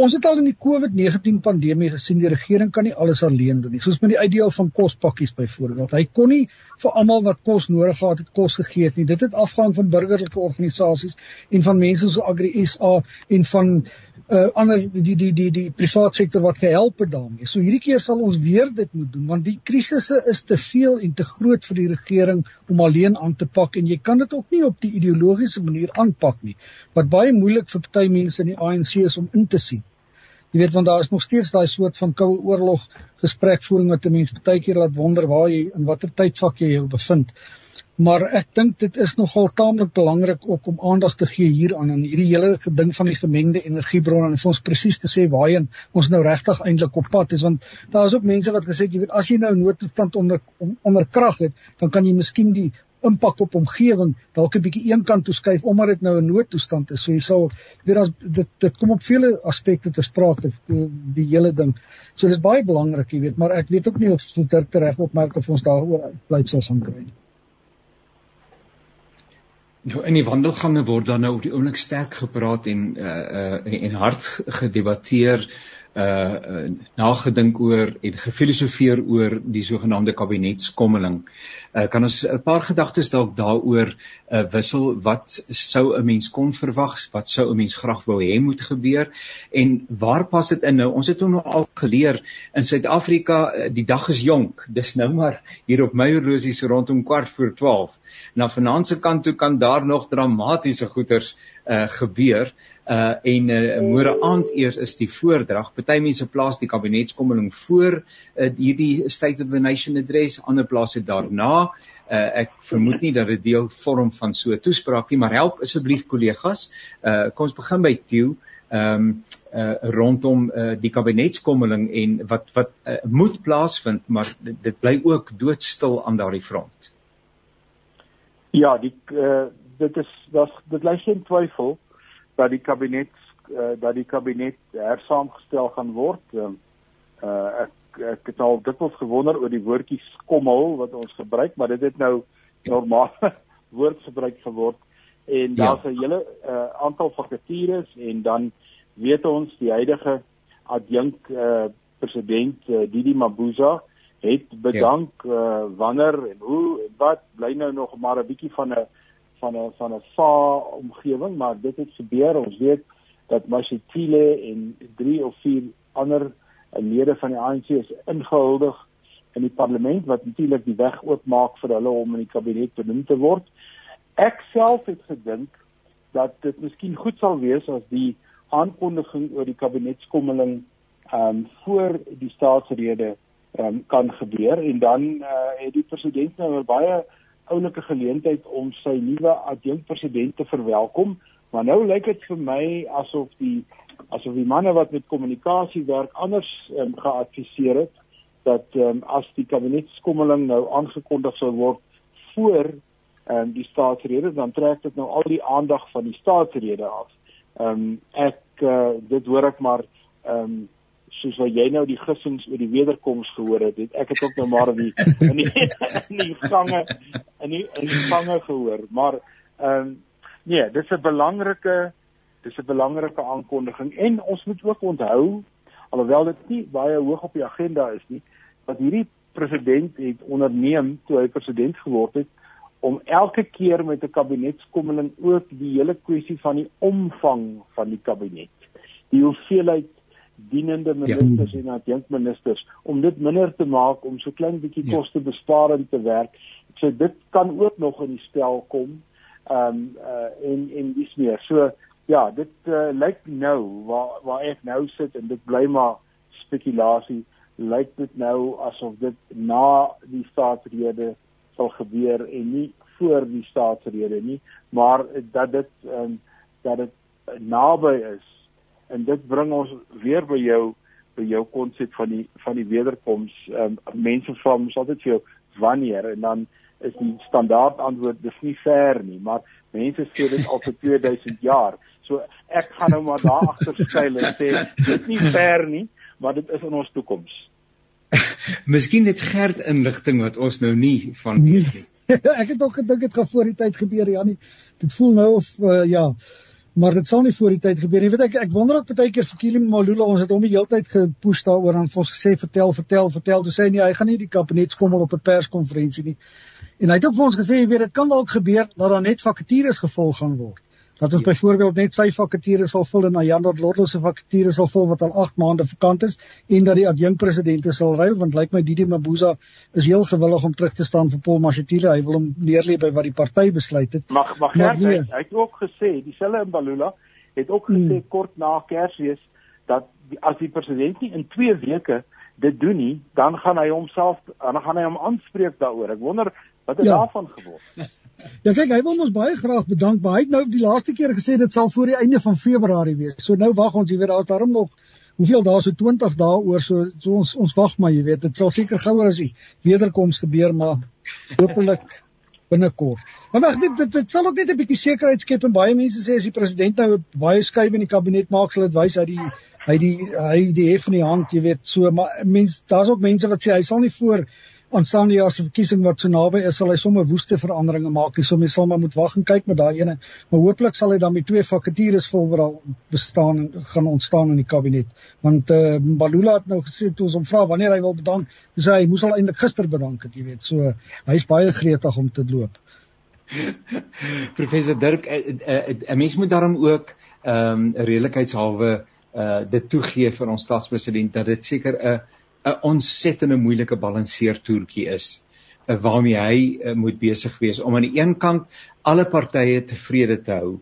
ons het al in die COVID-19 pandemie gesien die regering kan nie alles alleen doen nie. Soos met die uitdeel van kospakkies byvoorbeeld. Hy kon nie vir almal wat kos nodig gehad het kos gegee het nie. Dit het afgehang van burgerlike organisasies en van mense so Agri SA en van uh ander die die die die privaat sektor wat gehelp het daarmee. So hierdie keer sal ons weer dit moet doen want die krisisse is te veel en te groot vir die regering om alleen aan te pak en jy kan dit ook nie op die ideologiese manier aanpak nie. Wat baie moeilik vir party mense in die ANC is om in te sien. Jy weet want daar is nog steeds daai soort van koue oorlog gesprekvoering wat 'n mens baie keer laat wonder waar jy in watter tydvak jy jou bevind. Maar ek dink dit is nogal taamlik belangrik ook om aandag te gee hieraan aan hierdie hele ding van die gemengde energiebronne en ons presies te sê waarheen ons nou regtig eintlik op pad is. Want daar is ook mense wat gesê het jy weet as jy nou noodtoestand onder onder krag het dan kan jy miskien die impak op omgewing dalk 'n bietjie een kant toe skuif omdat dit nou 'n noodtoestand is. So jy sal weet as dit dit kom op vele aspekte te sprake die, die hele ding. So dis baie belangrik jy weet maar ek weet ook nie of dit reg opmerk of ons daaroor pleitsels gaan kry nie. Nou in die wandelgange word dan nou op die oomblik sterk gepraat en uh uh en hard gedebatteer uh, uh nagedink oor en gefilosofeer oor die sogenaamde kabinetskommeling. Uh kan ons 'n paar gedagtes dalk daaroor uh wissel wat sou 'n mens kon verwag, wat sou 'n mens graag wou hê moet gebeur en waar pas dit in nou? Ons het nou al geleer in Suid-Afrika die dag is jonk. Dis nou maar hier op my horlosie so rondom kwart voor 12 na finansie kant toe kan daar nog dramatiese goeters uh gebeur uh en uh, môre aand eers is die voordrag. Party mense plaas die kabinetskommeling voor uh, hierdie State of the Nation address, ander plaas dit daarna. Uh ek vermoed nie dat dit deel vorm van so 'n toespraak nie, maar help asseblief kollegas. Uh kom ons begin by Tieu. Ehm um, uh rondom uh die kabinetskommeling en wat wat uh, moet plaasvind, maar dit, dit bly ook doodstil aan daardie front. Ja, die uh, dit is dat dit lê geen twyfel dat die kabinet uh, dat die kabinet hersaamgestel gaan word. Uh, uh ek ek het al dikwels gewonder oor die woordjie skommel wat ons gebruik, maar dit het nou normale woordgebruik geword en daar's ja. 'n hele uh, aantal vakatures en dan weet ons die huidige adjunk uh, president uh, Didi Mabuza het bedank ja. uh, wanneer en hoe en wat bly nou nog maar 'n bietjie van 'n van 'n van 'n va omgewing maar dit het gebeur ons weet dat Mashitile en drie of vier ander lede van die ANC is ingehuldig in die parlement wat natuurlik die weg oopmaak vir hulle om in die kabinet benoem te word. Ek self het gedink dat dit miskien goed sal wees as die aankondiging oor die kabinetskommeling ehm um, voor die staatsrede ehm um, kan gebeur en dan uh, het die president nou 'n baie oulike geleentheid om sy nuwe adjunkpresident te verwelkom. Maar nou lyk dit vir my asof die asof die manne wat met kommunikasie werk anders um, geadviseer het dat um, as die kabinetskommeling nou aangekondig sou word voor um, die staatsrede dan trek dit nou al die aandag van die staatsrede af. Ehm um, ek uh, dit hoor ek maar ehm um, soos wat jy nou die gissings oor die wederkoms gehoor het, het ek het ook nou maar in die in die, in die gange in die in die gange gehoor, maar ehm um, nee, dis 'n belangrike dis 'n belangrike aankondiging en ons moet ook onthou alhoewel dit nie baie hoog op die agenda is nie, dat hierdie president het onderneem toe hy president geword het om elke keer met 'n kabinetskommeling ook die hele kwessie van die omvang van die kabinet, die hoeveelheid dienende ja. ministers ja. en adjunkministers om dit minder te maak om so klein bietjie ja. kostebesparend te werk. So dit kan ook nog in die spel kom. Ehm um, uh, en en dis meer. So ja, dit uh, lyk nou waar waar ek nou sit en dit bly maar spekulasie, lyk dit nou asof dit na die staatsrede sal gebeur en nie voor die staatsrede nie, maar dat dit um, dat dit naby is. En dit bring ons weer by jou by jou konsep van die van die wederkoms. Um, mense vra mos altyd vir jou wanneer en dan is die standaard antwoord dis nie ver nie, maar mense sê dit al vir 2000 jaar. So ek gaan nou maar daar agter skuil en sê dit nie ver nie, maar dit is in ons toekoms. Miskien net gerd inligting wat ons nou nie van weet nie. ek het ook gedink dit gaan voor die tyd gebeur, Janie. Dit voel nou of uh, ja, maar dit sal nie voor die tyd gebeur nie. Weet ek ek wonder ook baie keer vir Kili Malula, ons het hom die hele tyd gepoes daaroor en ons gesê vertel, vertel, vertel. Toe sê hy nee, hy gaan nie die kabinetskommel op 'n perskonferensie nie. En hy het ook vir ons gesê, jy weet, dit kan dalk gebeur dat daar net vakatures gevul gaan word dat ons ja. byvoorbeeld net sy vakature sal vul en Ayanda Lordo se vakature sal vul wat al 8 maande vakant is en dat die adjunkpresidente sal ruil want lyk like my Didi Mabuza is heel gewillig om terug te staan vir Paul Mashatile hy wil hom neerlê by wat die party besluit het mag mag maar Gert, nee. hy, hy het ook gesê dieselfde in Balula het ook gesê hmm. kort na Kersfees dat die, as die president nie in 2 weke dit doen nie dan gaan hy homself dan gaan hy hom aanspreek daaroor ek wonder wat het ja. daarvan geword Ja kyk, hy wil ons baie graag bedank, maar hy het nou die laaste keer gesê dit sal voor die einde van Februarie wees. So nou wag ons, jy weet, daar's daarom nog hoeveel dae so 20 dae oor, so, so ons ons wag maar, jy weet, dit sal seker gouer as die wederkoms gebeur, maar hopelik binnekort. Want ag dit, dit dit sal ook net 'n bietjie sekerheid skep en baie mense sê as die president nou baie skuif in die kabinet maak, sal dit wys hy die hy die hy die hef in die hand, jy weet, so maar mense daar's ook mense wat sê hy sal nie voor aanstaande jaar se verkiesing wat so naby is, sal hy sommer woeste veranderinge maak. Hy sal mens sal maar moet wag en kyk met daai ene. Maar hooplik sal hy dan met twee vakatures vol wat al bestaan en gaan ontstaan in die kabinet. Want eh uh, Balula het nou gesê toe ons hom vra wanneer hy wil bedank, dis hy moes al eintlik gister bedank het, jy weet. So hy's baie gretig om te loop. Professor Dirk, 'n uh, uh, mens moet daarom ook ehm um, redelikheidshalwe eh uh, dit toegee vir ons staatspresident dat dit seker 'n uh, 'n ontsettende moeilike balanseertoertjie is uh, waarmee hy uh, moet besig wees om aan die een kant alle partye tevrede te hou.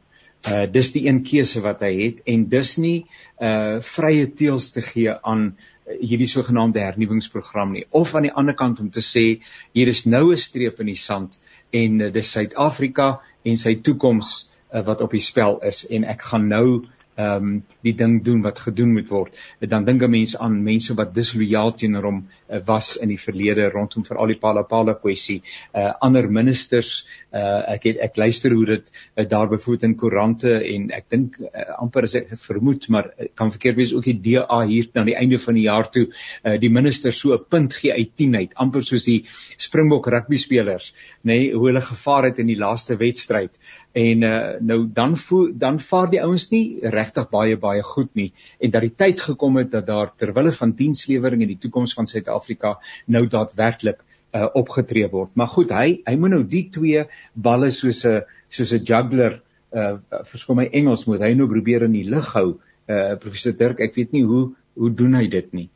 Uh dis die een keuse wat hy het en dis nie uh vrye teels te gee aan uh, hierdie sogenaamde hernuwingsprogram nie of aan die ander kant om te sê hier is nou 'n streep in die sand en uh, dis Suid-Afrika en sy toekoms uh, wat op die spel is en ek gaan nou ehm um, die ding doen wat gedoen moet word. Dan dink 'n mens aan mense wat dislojaal teenoor hom uh, was in die verlede rondom veral die Palapala kwessie. Uh ander ministers, uh ek het ek luister hoe dit uh, daar byvoorbeeld in koerante en ek dink uh, amper as ek vermoed, maar uh, kan verkeerd wees ook die DA hier aan die einde van die jaar toe uh die minister so 'n punt gee uit 10 uit, amper soos die Springbok rugby spelers, nê, nee, hoe hulle gevaar het in die laaste wedstryd en uh, nou dan voel dan vaar die ouens nie regtig baie baie goed nie en dat die tyd gekom het dat daar ter wille van dienslewering en die toekoms van Suid-Afrika nou daadwerklik uh, opgetree word. Maar goed, hy hy moet nou die twee balle soos 'n soos 'n juggler uh verskoon my Engels moet hy nou probeer in die lug hou. Uh professor Dirk, ek weet nie hoe hoe doen hy dit nie.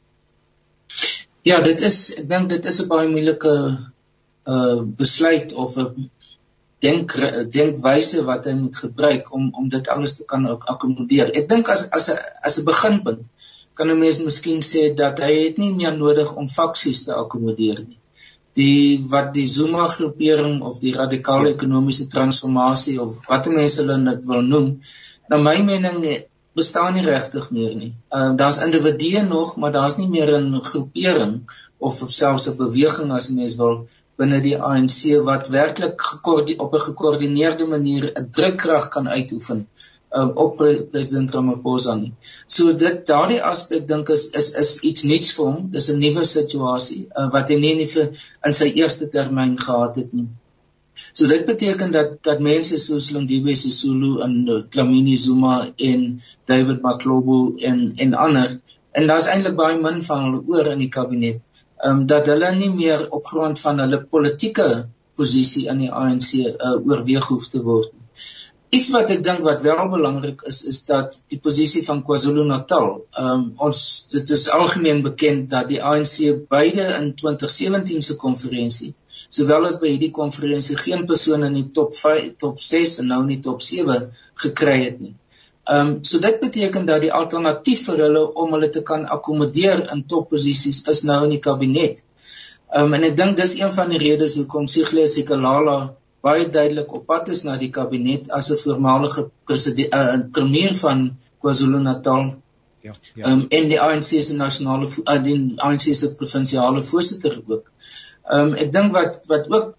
Ja, dit is ek dink dit is 'n baie moeilike uh besluit of 'n denk denkwyse wat hy moet gebruik om om dit alles te kan akkommodeer. Ek dink as as 'n as 'n beginpunt kan 'n mens miskien sê dat hy het nie meer nodig om faksies te akkommodeer nie. Die wat die Zuma groepering of die radikale ekonomiese transformasie of wat mense hulle dit wil noem, na my mening bestaan nie regtig meer nie. Ehm uh, daar's individue nog, maar daar's nie meer 'n groepering of, of selfs 'n beweging as mens wil binne die ANC wat werklik op 'n gekoördineerde manier 'n drukkrag kan uitoefen um, op pre president Ramaphosa nie. So dit daardie aspek dink is is is iets nuuts vir hom. Dis 'n nuwe situasie uh, wat hy nie vir in sy eerste termyn gehad het nie. So dit beteken dat dat mense soos Lindiwe Sisulu en uh, Dlamini Zuma en David Maklobo en en ander en daar's eintlik baie min van hulle oor in die kabinet um, dat hulle nie meer op grond van hulle politieke posisie in die ANC uh, oorweeg hoef te word nie. Iets wat ek dink wat wel belangrik is is dat die posisie van KwaZulu-Natal, um, ons dit is algemeen bekend dat die ANC beide in 2017 se konferensie sowel as by hierdie konferensie geen persoon in die top 5 top 6 en nou in die top 7 gekry het nie. Ehm um, so dit beteken dat die alternatief vir hulle om hulle te kan akkommodeer in topposisies is nou in die kabinet. Ehm um, en ek dink dis een van die redes hoekom Sigle Sikalala baie duidelik op pad is na die kabinet as 'n voormalige president uh, premier van KwaZulu-Natal. Ja, ja. Ehm um, en die ANC se nasionale uh, die ANC se provinsiale voorsitter ook. Ehm um, ek dink wat wat ook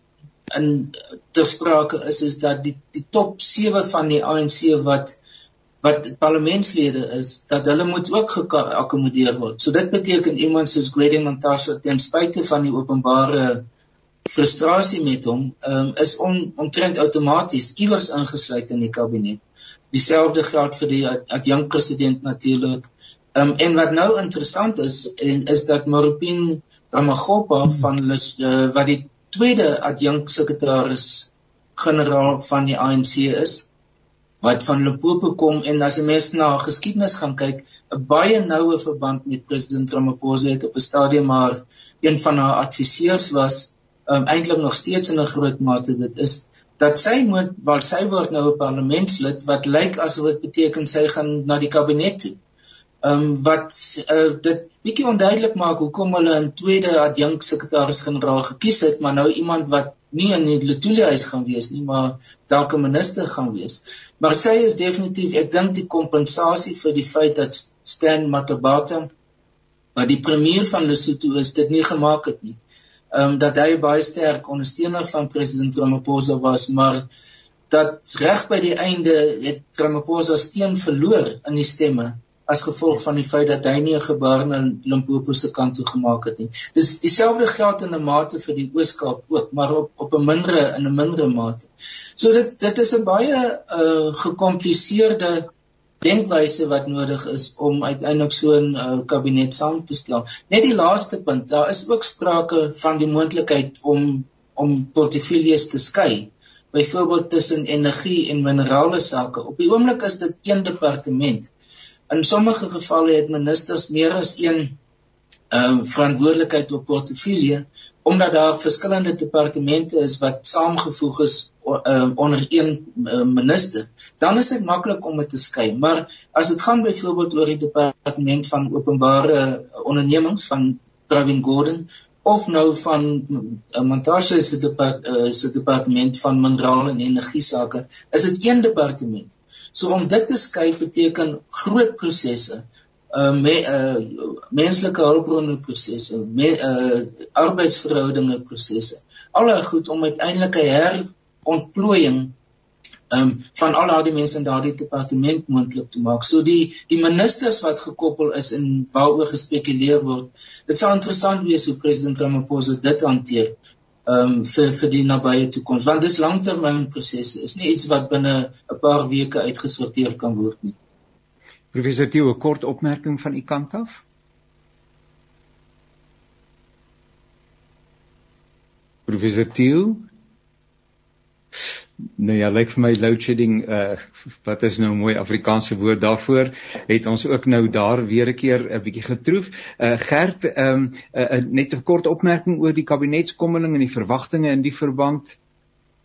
in ter sprake is is dat die die top 7 van die ANC wat wat parlementslede is dat hulle moet ook geakkommodeer word. So dit beteken iemand soos Gwede Montashe ten spyte van die openbare frustrasie met hom, um, is on, omtrent outomaties iewers ingesluit in die kabinet. Dieselfde geld vir die adjunkt president natuurlik. Um, en wat nou interessant is en is dat Moropin Ramagopa van Lus, uh, wat die tweede adjunkt sekretaris generaal van die ANC is, wat van Limpopo kom en as 'n mens na geskiedenis gaan kyk, 'n baie noue verband met president Ramaphosa het op 'n stadium maar een van haar adviseurs was, um, eintlik nog steeds in 'n groot mate dit is dat sy moet waar sy word nou 'n parlementslid wat lyk asof dit beteken sy gaan na die kabinet toe. Ehm um, wat uh, dit bietjie onduidelik maak hoekom hulle 'n tweede adjunk sekretaris-generaal gekies het, maar nou iemand wat nie in die Letoile huis gaan wees nie, maar dalk 'n minister gaan wees. Maar sy is definitief, ek dink die kompensasie vir die feit dat Stan Matabata wat die premier van Lesotho is, dit nie gemaak het nie. Ehm um, dat hy baie sterk ondersteuner van president Ramaphosa was, maar dat reg by die einde het Ramaphosa steen verloor in die stemme as gevolg van die feit dat hy nie 'n gebaar na Limpopo se kant toe gemaak het nie. Dis dieselfde geld in 'n mate vir die Ooskaap ook, maar op op 'n mindere in 'n mindere mate. So dit dit is 'n baie uh gekompliseerde denkwyse wat nodig is om uiteindelik so 'n uh, kabinet saam te stel. Net die laaste punt, daar is ook sprake van die moontlikheid om om portefeuilles te skei. Byvoorbeeld tussen energie en minerale sake. Op die oomblik is dit een departement. In sommige gevalle het ministers meer as een ehm uh, verantwoordelikheid op portefeulje omdat daar verskillende departemente is wat saamgevoeg is uh, onder een uh, minister. Dan is dit maklik om dit te skei, maar as dit gaan byvoorbeeld oor die departement van openbare ondernemings van Pravin Gordhan of nou van uh, Montashe se depart, uh, se departement van minerale en energie sake, is dit een departement So om dit te skei beteken groot prosesse uh me, uh menslike hulpbronne prosesse, me, uh arbeidsverhoudinge prosesse. Alle goed om uiteindelik 'n herontplooiing um van al daardie mense in daardie departement moontlik te maak. So die die ministers wat gekoppel is en waaroor gespekuleer word. Dit sal interessant wees hoe president Ramaphosa dit hanteer um vir vir die nabye toekoms want dis langtermynprosesse. Is nie iets wat binne 'n paar weke uitgesorteer kan word nie. Professor Theo, 'n kort opmerking van u kant af? Professor Theo, Nou ja, lyk vir my load shedding uh wat is nou 'n mooi Afrikaanse woord daarvoor, het ons ook nou daar weer 'n keer 'n bietjie getroef. Uh Gert, ehm um, uh, uh, net 'n kort opmerking oor die kabinetskommeling en die verwagtinge in die verband.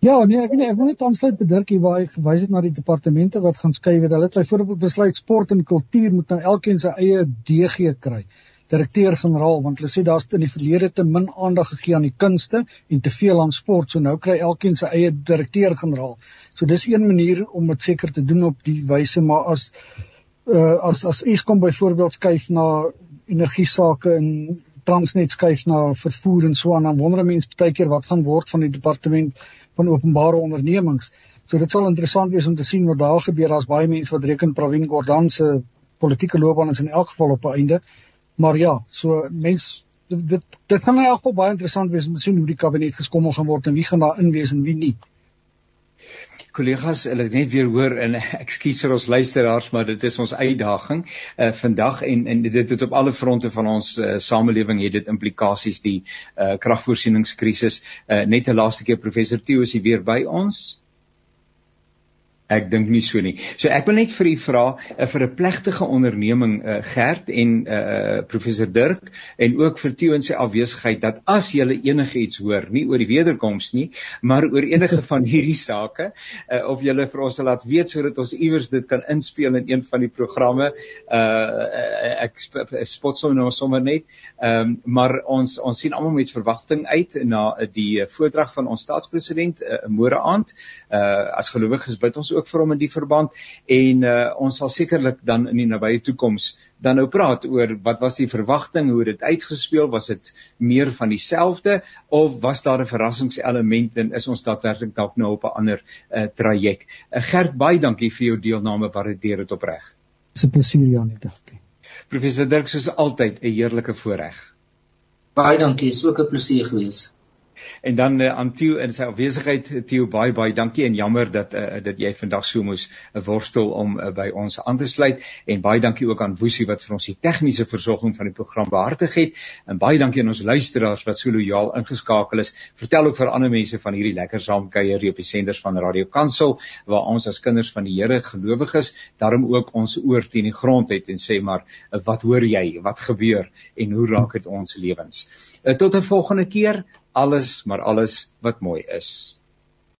Ja, nee, ek nee, ek wil net aansluit by Dirkie waar hy verwys het na die departemente wat gaan skuif. Hulle het byvoorbeeld besluit sport en kultuur moet nou elkeen sy eie DG kry direkteur-generaal want hulle sê daar's in die verlede te min aandag gegee aan die kunste en te veel aan sport. So nou kry elkeen sy eie direkteur-generaal. So dis een manier om dit seker te doen op die wyse, maar as uh, as as Eskom byvoorbeeld skuif na energie sake en Transnet skuif na vervoer en so aan, dan wonder mense baie keer wat gaan word van die departement van openbare ondernemings. So dit sal interessant wees om te sien wat daar gebeur. Daar's baie mense wat reken Pravin Gordhan se politieke loopbaan is in elk geval op 'n einde. Maar ja, so mens dit dit gaan in elk geval baie interessant wees om te sien hoe die kabinet geskommel gaan word en wie gaan daar inwees en wie nie. Kollegas, hulle net weer hoor en ekskuus vir ons luisteraars, maar dit is ons uitdaging uh vandag en en dit het op alle fronte van ons uh, samelewing het dit implikasies die uh kragvoorsieningskrisis. Uh net 'n laaste keer professor Theo is hier weer by ons. Ek dink nie so nie. So ek wil net vir u vra uh, vir 'n plegtige onderneming uh, Gert en uh, professor Dirk en ook vir Theo in sy afwesigheid dat as jy enigiets hoor, nie oor die wederkoms nie, maar oor enige van hierdie sake, uh, of jy vir ons laat weet sodat ons iewers dit kan inspel in een van die programme. Uh, ek spot sommer nou sommer net. Um, maar ons ons sien almal met verwagting uit na die voordrag van ons staatspresident uh, môre aand. Uh, as gelowiges bid ons ook vir hom in die verband en uh, ons sal sekerlik dan in die nabye toekoms dan nou praat oor wat was die verwagting, hoe dit uitgespeel, was dit meer van dieselfde of was daar 'n verrassingselement en is ons daadwerklik dalk nou op 'n ander uh, traject. Uh, Gert baie dankie vir jou deelname, waardeer dit opreg. Dis 'n plesier Janie, dankie. Professor Dirk soos altyd 'n heerlike voorreg. Baie dankie, is ook 'n plesier gewees. En dan uh, aan Theo in sy afwesigheid Theo baie baie dankie en jammer dat uh, dat jy vandag so moes worstel om uh, by ons aan te sluit en baie dankie ook aan Woesie wat vir ons die tegniese versorging van die program behartig het en baie dankie aan ons luisteraars wat so lojaal ingeskakel is. Vertel ook vir ander mense van hierdie lekker saamkuier op die senders van Radio Kansel waar ons as kinders van die Here gelowiges daarom ook ons oor teen die grond het en sê maar uh, wat hoor jy? Wat gebeur en hoe raak dit ons lewens? Uh, tot 'n volgende keer alles maar alles wat mooi is